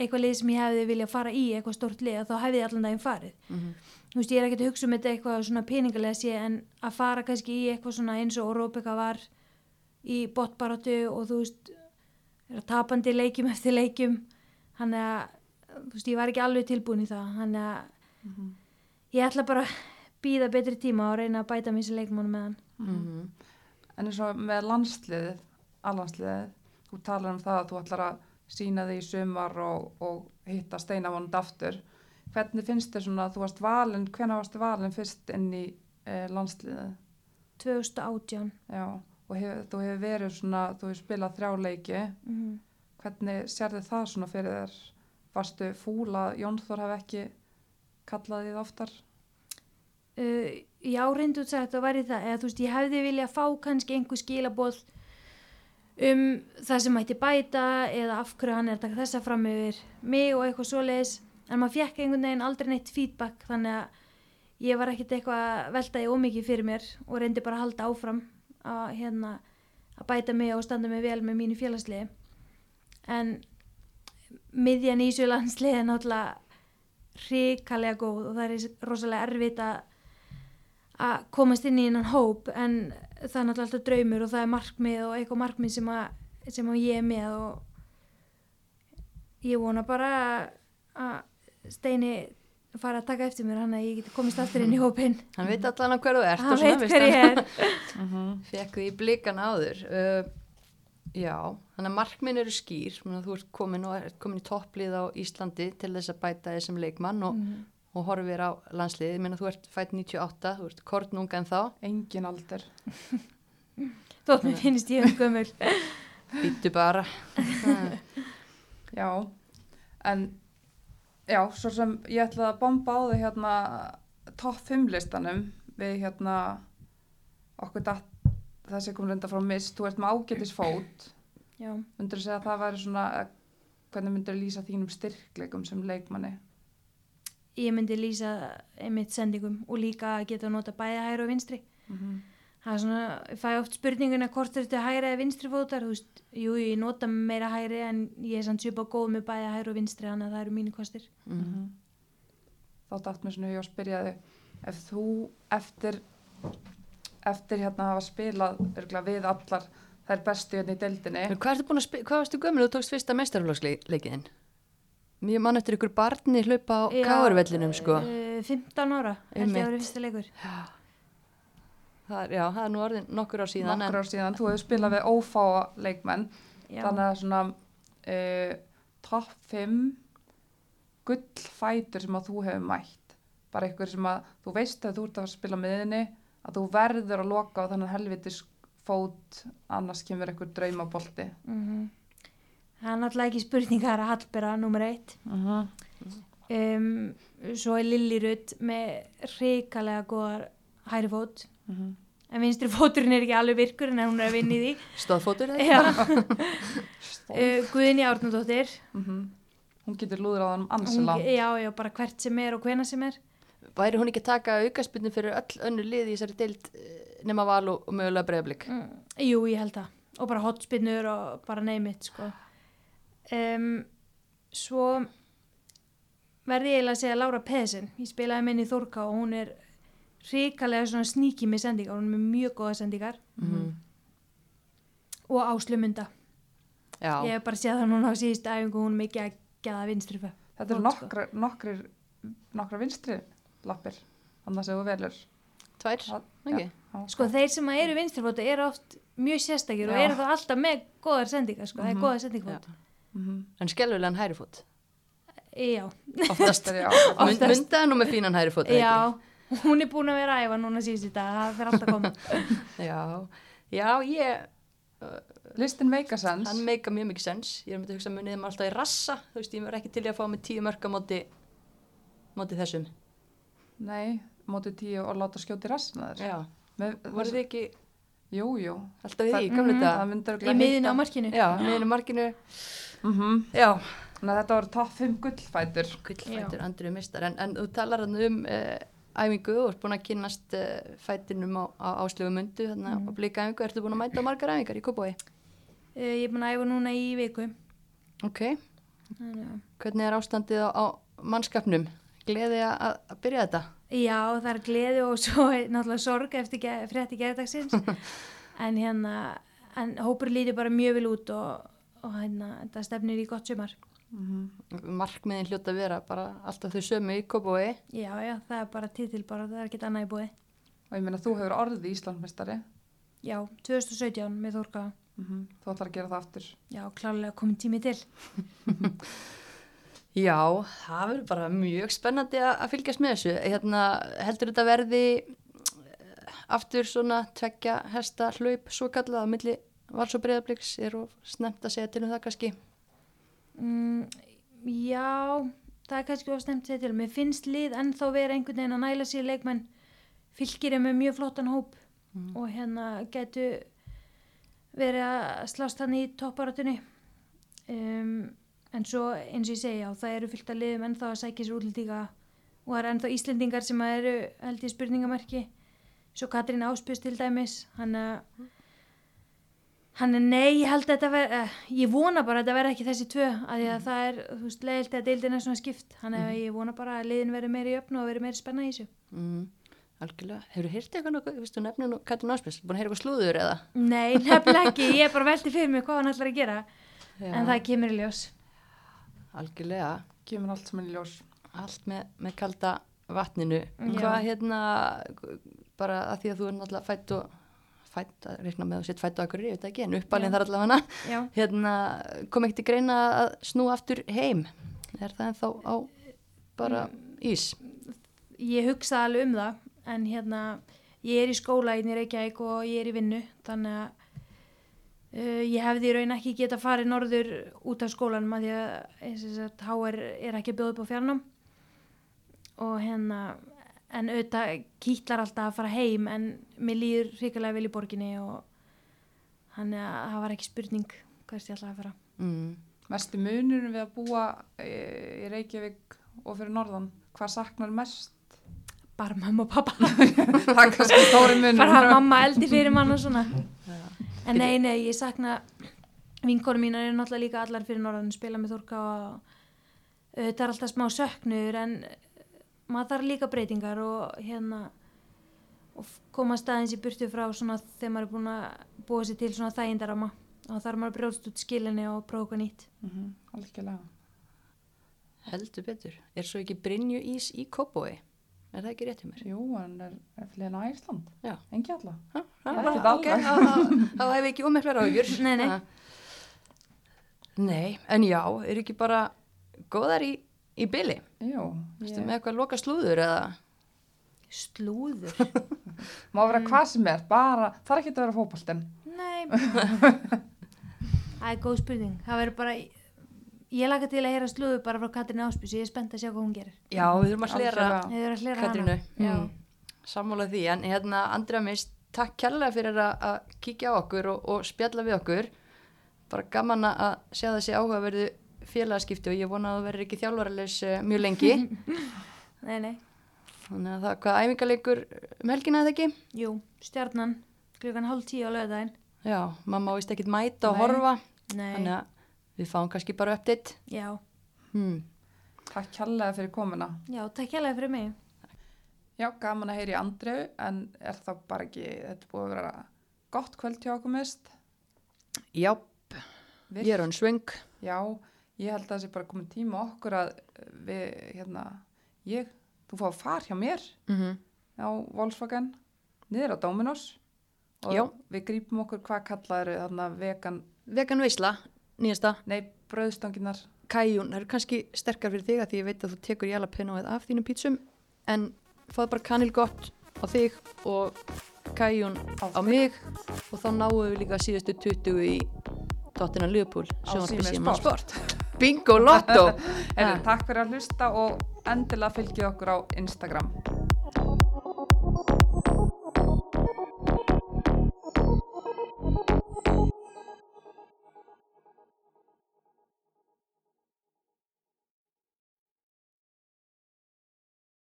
eitthvað lið sem ég hefði viljað fara í eitthvað stort lið þá hefði allan daginn farið. Mhm. þú veist ég er ekkert að hugsa um þetta eitthvað svona peningalega sé en að fara kannski í eitthvað svona eins og Róbeka var í botbaratu og þú veist vera tapandi leikjum eftir leikjum. Hann að þú veist ég var ekki alveg tilbúin í það hann að ég ætla bara að býða betri tíma og reyna að bæta mér sem leikmann með hann Mhm. En eins og með landsliðið, allandsliðið, þú talar um það að þú ætlar að sína þig í sumar og, og hitta steinavond aftur. Hvernig finnst þér svona að þú varst valin, hvenær varst valin fyrst inn í eh, landsliðið? 2018 Já, og hef, þú hefur verið svona, þú hefur spilað þrjá leiki. mm Hvernig sérði það svona fyrir þér? Varstu fúla að Jón Þór hafi ekki kallað þið oftar? uh, já, reyndu að væri það, eða þú veist, ég hefði vilja fá kannski einhver skilaboð um það sem mætti bæta eða af hverju hann er að taka þessa fram yfir mig og eitthvað svoleiðis en maður fekk einhvern veginn aldrei neitt feedback þannig að ég var ekkert eitthvað að velta því ómikið fyrir mér og reyndi bara að halda áfram að, hérna, að bæta mig og standa mig vel með mínu félagsliði en miðjan í þessu landsliði er náttúrulega hrikalega góð og það er rosalega erfitt að að komast inn í innan hóp en það er náttúrulega alltaf draumur og það er markmið og eitthvað markmið sem að, sem að ég er með og ég vona bara að Steini fara að taka eftir mér hann að ég geti komist aftur inn í hópin Hann veit allan að hver þú ert hann veit veist hver ég er. Mhm. Fekk því blikan áður. Uh, Já, þannig að markminn eru skýr. Þú ert komin ert komin í topplið á Íslandi til þess að bæta þessum leikmann og, Mhm. og horfir á landslið Ég meina þú ert fætt 98, þú ert kornunga en þá engin aldur. Þótt mér finnst ég um gömul. Býttu bara. Já, en já, svo sem ég ætlaði að bomba á þau hérna topp 5 listanum við hérna okkur datt þessi kom reynda frá mist, þú ert með ágætis fót. Já, myndur þú segja að það væri svona eh, hvernig myndur þú lýsa þínum styrkleikum sem leikmanni? Ég myndi lýsa einmitt sendingum og líka að geta nota bæða hæra og vinstri. Mm það er svona, ég fæ oft spurninguna hvort er þetta hæra eða vinstri fótar þú veist, jú, ég nota meira hæri en ég er samt svipa góð með bæða hæra og vinstri þannig að það eru mínu kostir. Mm. þá datt mér svona í að spyrja þig ef þú eftir eftir hérna að hafa spilað örgulega við allar þær bestu hérna í deildinni. Hvað ertu búin að spila, hvað varstu gömul? Þú tókst fyrsta meistarflóksleikiðin? Mjög mann eftir ykkur barni hlaupa á Já, káurvellinum sko. eh, 15 ára, held ég að vera fyrsta leikur. Það er, Já, það er nú orðin nokkur ár síðan nokkur ár síðan, þú hefur spilað við ófáa leikmenn. Já. þannig að svona uh, topp 5 gullfætur sem að þú hefur mætt. Bara einhver sem að þú veist að þú ert að spila miðinni að þú verður að loka á þannig helvitis fót annars kemur einhver draumabolti Mhm. Það er náttúrulega ekki spurning það er að Hallbera nummer eitt. uh -huh. Um, svo er Lilli Rutt með hrikalega góðar hæri fót. Uh -huh. En vinstri fóturinn er ekki alveg virkur en hún er að vinna í því. Stóðfótur eða? Já. uh, Guðni Árnadóttir. hún getur lúður á Hún, langt já, já, bara hvert sem er og hvena sem er. Væri hún ekki að taka aukaspinnu fyrir öll önnu lið í þessari deild eh, nema val og, og mögulega breyðablik? Mm, jú, ég held það. Og bara hotspinnur og bara neymit, sko. Um, svo verði ég eiginlega að segja Laura Pedersen. Ég spilaði með henni í Þórká og hún er hrikalega svona sníki með sendingar. Hún er með mjög góða sendingar. Mm. Og áslumunda. Já, Ég hef bara séð það núna á síðustu æfingu hún er mikið að geða vinstri fyrir. þetta eru Fót, sko. nokkra, nokkrir nokkra vinstri lappir annars ef þú velur tvær, Það- ekki? Já, Sko þeir sem að eru vinstri fóta eru oft mjög sérstakir og Já. eru þá alltaf með góðar sendingar, sko. Það er Mhm. góða sendingfót. Mhm. En skelvilegan hærifót Já. Oftast já, Mynd, Myndaði nú með fínan hærifót Já, hún er búin að vera æfa núna síðustu dag, það fyrir alltaf að koma. Já, já ég listin make a sense hann meika mjög mikið sens ég er myndið að hugsa munið maður alltaf í rassa þú veist, ég verð ekki til að fá með tíu mörka móti móti þessum nei, mótið tíu og láta skjóti rassina þér. Já, Með, voru þið ekki jú, jú. Alltaf í því, Það- Mhm. þetta það myndur Í miðinu á markinu. Já, miðinu markinu? Mm Já, þannig að þetta voru topp 5 gullfætur. Gullfættur Andriðu mistar en, en þú talar hann um uh, æfingu. Og ert búin að kynnast uh, fætinum á, á áslögu mundu þannig Mhm. að blika æfingu, ertu búin að mæta á margar æfingar í Kópói? Uh, ég er búin að æfa núna í viku. Ok, Þannig að- hvernig er ástandið á, á mannskapnum? Gleði að, að- byrja þetta? Já, það er gleði og svo er náttúrulega sorg eftir frétti gerðdagsins. en hérna, en hópur lítur bara mjög vel út og, og hérna, þetta stefnir í gott sumar. Markmiðin hljóta að vera bara alltaf þau sömu í Kópói Já, já, það er bara titil bara, það er ekkert annað í búið. og ég meina þú hefur orðið Íslandmestari Já, 2017 með Þórka. mm þú ætlar að gera það aftur Já, klálega komin tími til. Já, það verður bara mjög spennandi að, að fylgjast með þessu. Hérna, heldur þetta verði eh, aftur svona tveggja hesta hlaup svo kallað á milli vals og breyðabliks er of snemt að segja til um það kannski. Mm, já, það er kannski of snemt að segja til. Mér finnst lið ennþá vera einhvern veginn að næla sér leikmenn fylgir er með mjög flottan hóp Mm. og hérna getu verið að slást hann í topparatunni um, en svo eins og ég segja það eru fylgt að liðum ennþá að sækja sér útlendinga og það eru ennþá Íslendingar sem eru held ég spurningamerki. Svo Katrín Áspjós til dæmis hann að hann er nei, ég held að þetta verð eh, ég vona bara að þetta verð ekki þessi tvö að að það er, þú veist, leiðilt að deildin er svona skipt. Hann að ég vona bara að liðin verði meiri jöfn og verði meiri spenna í þessu. Mm. Algjörlega, hefur þú hýrt eitthvað nokkuð, viðstu nefnir nú Katrin Áspils, búin að heyra eitthvað slúður eða? Nei, nefnilega ekki, ég er bara velti fyrir mig hvað hann ætlar að gera. En það kemur í ljós Algjörlega, Kemur allt er í ljós. allt með, með kalda vatninu. Já. Hvað hérna, bara að því að þú er náttúrulega fætt og fætt að reikna með að setja fætt á akkur, ég veit ekki, en uppalinn þar allavega hana, hérna, kom ekkert í greina að snúa aftur heim. Er það ennþá á bara ís? ég hugsa alveg um það en hérna, ég er í skóla í Reykjavík og ég er í vinnu þannig að uh, ég hefði í raun ekki geta farið norður út af skólanum að því að HR er ekki að bjóða upp á fjarnám og hérna en auðvitað kýtlar alltaf að fara heim en mér líður hrikalega vel í borginni og hann að það var ekki spurning hvert ég ætlaði að fara Mm. Mestu munurinn við að búa í, í Reykjavík og fyrir norðan, hvað saknar mest? bara mamma og pappa það er kannski stóri munurinn. bara mamma eldi fyrir mann og svona. En nei, nei, ég sakna vinkonu mínar eru náttúrulega líka allar fyrir norðan spila með Þórka og þetta er alltaf smá söknur en maður þarf líka breytingar og hérna og koma staðins í burtu frá svona þegar maður er búin að búa sér til svona þægindarama og þá þarf maður að brjóðst út skilinni og prófa eitthvað nýtt. Mhm, algjörlega. Heldur betur. Er svo ekki Brynju ís í Kópói? Er það ekki rétt hjá mér? Jú, hann er, er fleina á Ísland. Já. Engi alla. Ha, Það er bara- ekkert ok, alveg. þá- þá- Þá hef ég ekki ómeklar áhugjur. Nei, nei. Nei, en já, er ekki bara góðar í, í byli? Jú, ég, með eitthvað loka slúður eða? Slúður? má vera hvað sem er, bara, það er ekki að vera fótboltinn. nei. Það er góð spurning. Það verður bara, ég laka til að heyra slúður bara frá Katrin Áspjus, ég er spennt að sjá hvað hún gerir. Já, við þurfum að hlera Katrínu. Mm. Sammála því, en hérna Andrea mist, takk kærlega fyrir að, að kíkja á okkur og, og spjalla við okkur. Bara gaman að sjá þessi áhugaverðu félagaskipti og ég vona að þú verður ekki þjálfaralegs mjög lengi. Nei, nei. Þannig að það, hvað æfingarleikur um helgina eða ekki? Jú, stjarnan, klukkan hálf tíu á löðdægin. Já, mamma víst ekkit mæta og horfa. Nei, Þannig að við fáum kannski bara update. já, Hmm. Takk kærlega fyrir komuna. já, takk hérlega fyrir mig. Já, gaman að heyri Andreu, en er það bara ekki, þetta búið að vera gott kvöld hjá okkur mist. Já, Virk- ég er hann svöng. Já, ég held að það sé bara komið tíma okkur að við, hérna, ég, þú fá að fara hjá mér Mm á Volkswagen, niður á Dominos og Já. við grípum okkur hvað kallaður þarna vegan, Vegan Veisla, nýjasta. nei, brauðstanginar. Kajún, það eru kannski sterkar fyrir þig að því ég veit að þú tekur jalapenoið af þínum pítsum en fáðu bara kanil gott á þig og kajún Á á mig og þá náum við líka síðustu 20 í Tottenham Liverpool Á Síman Sport. Bingo Lotto Takk fyrir að hlusta og endilega fylgið okkur á Instagram.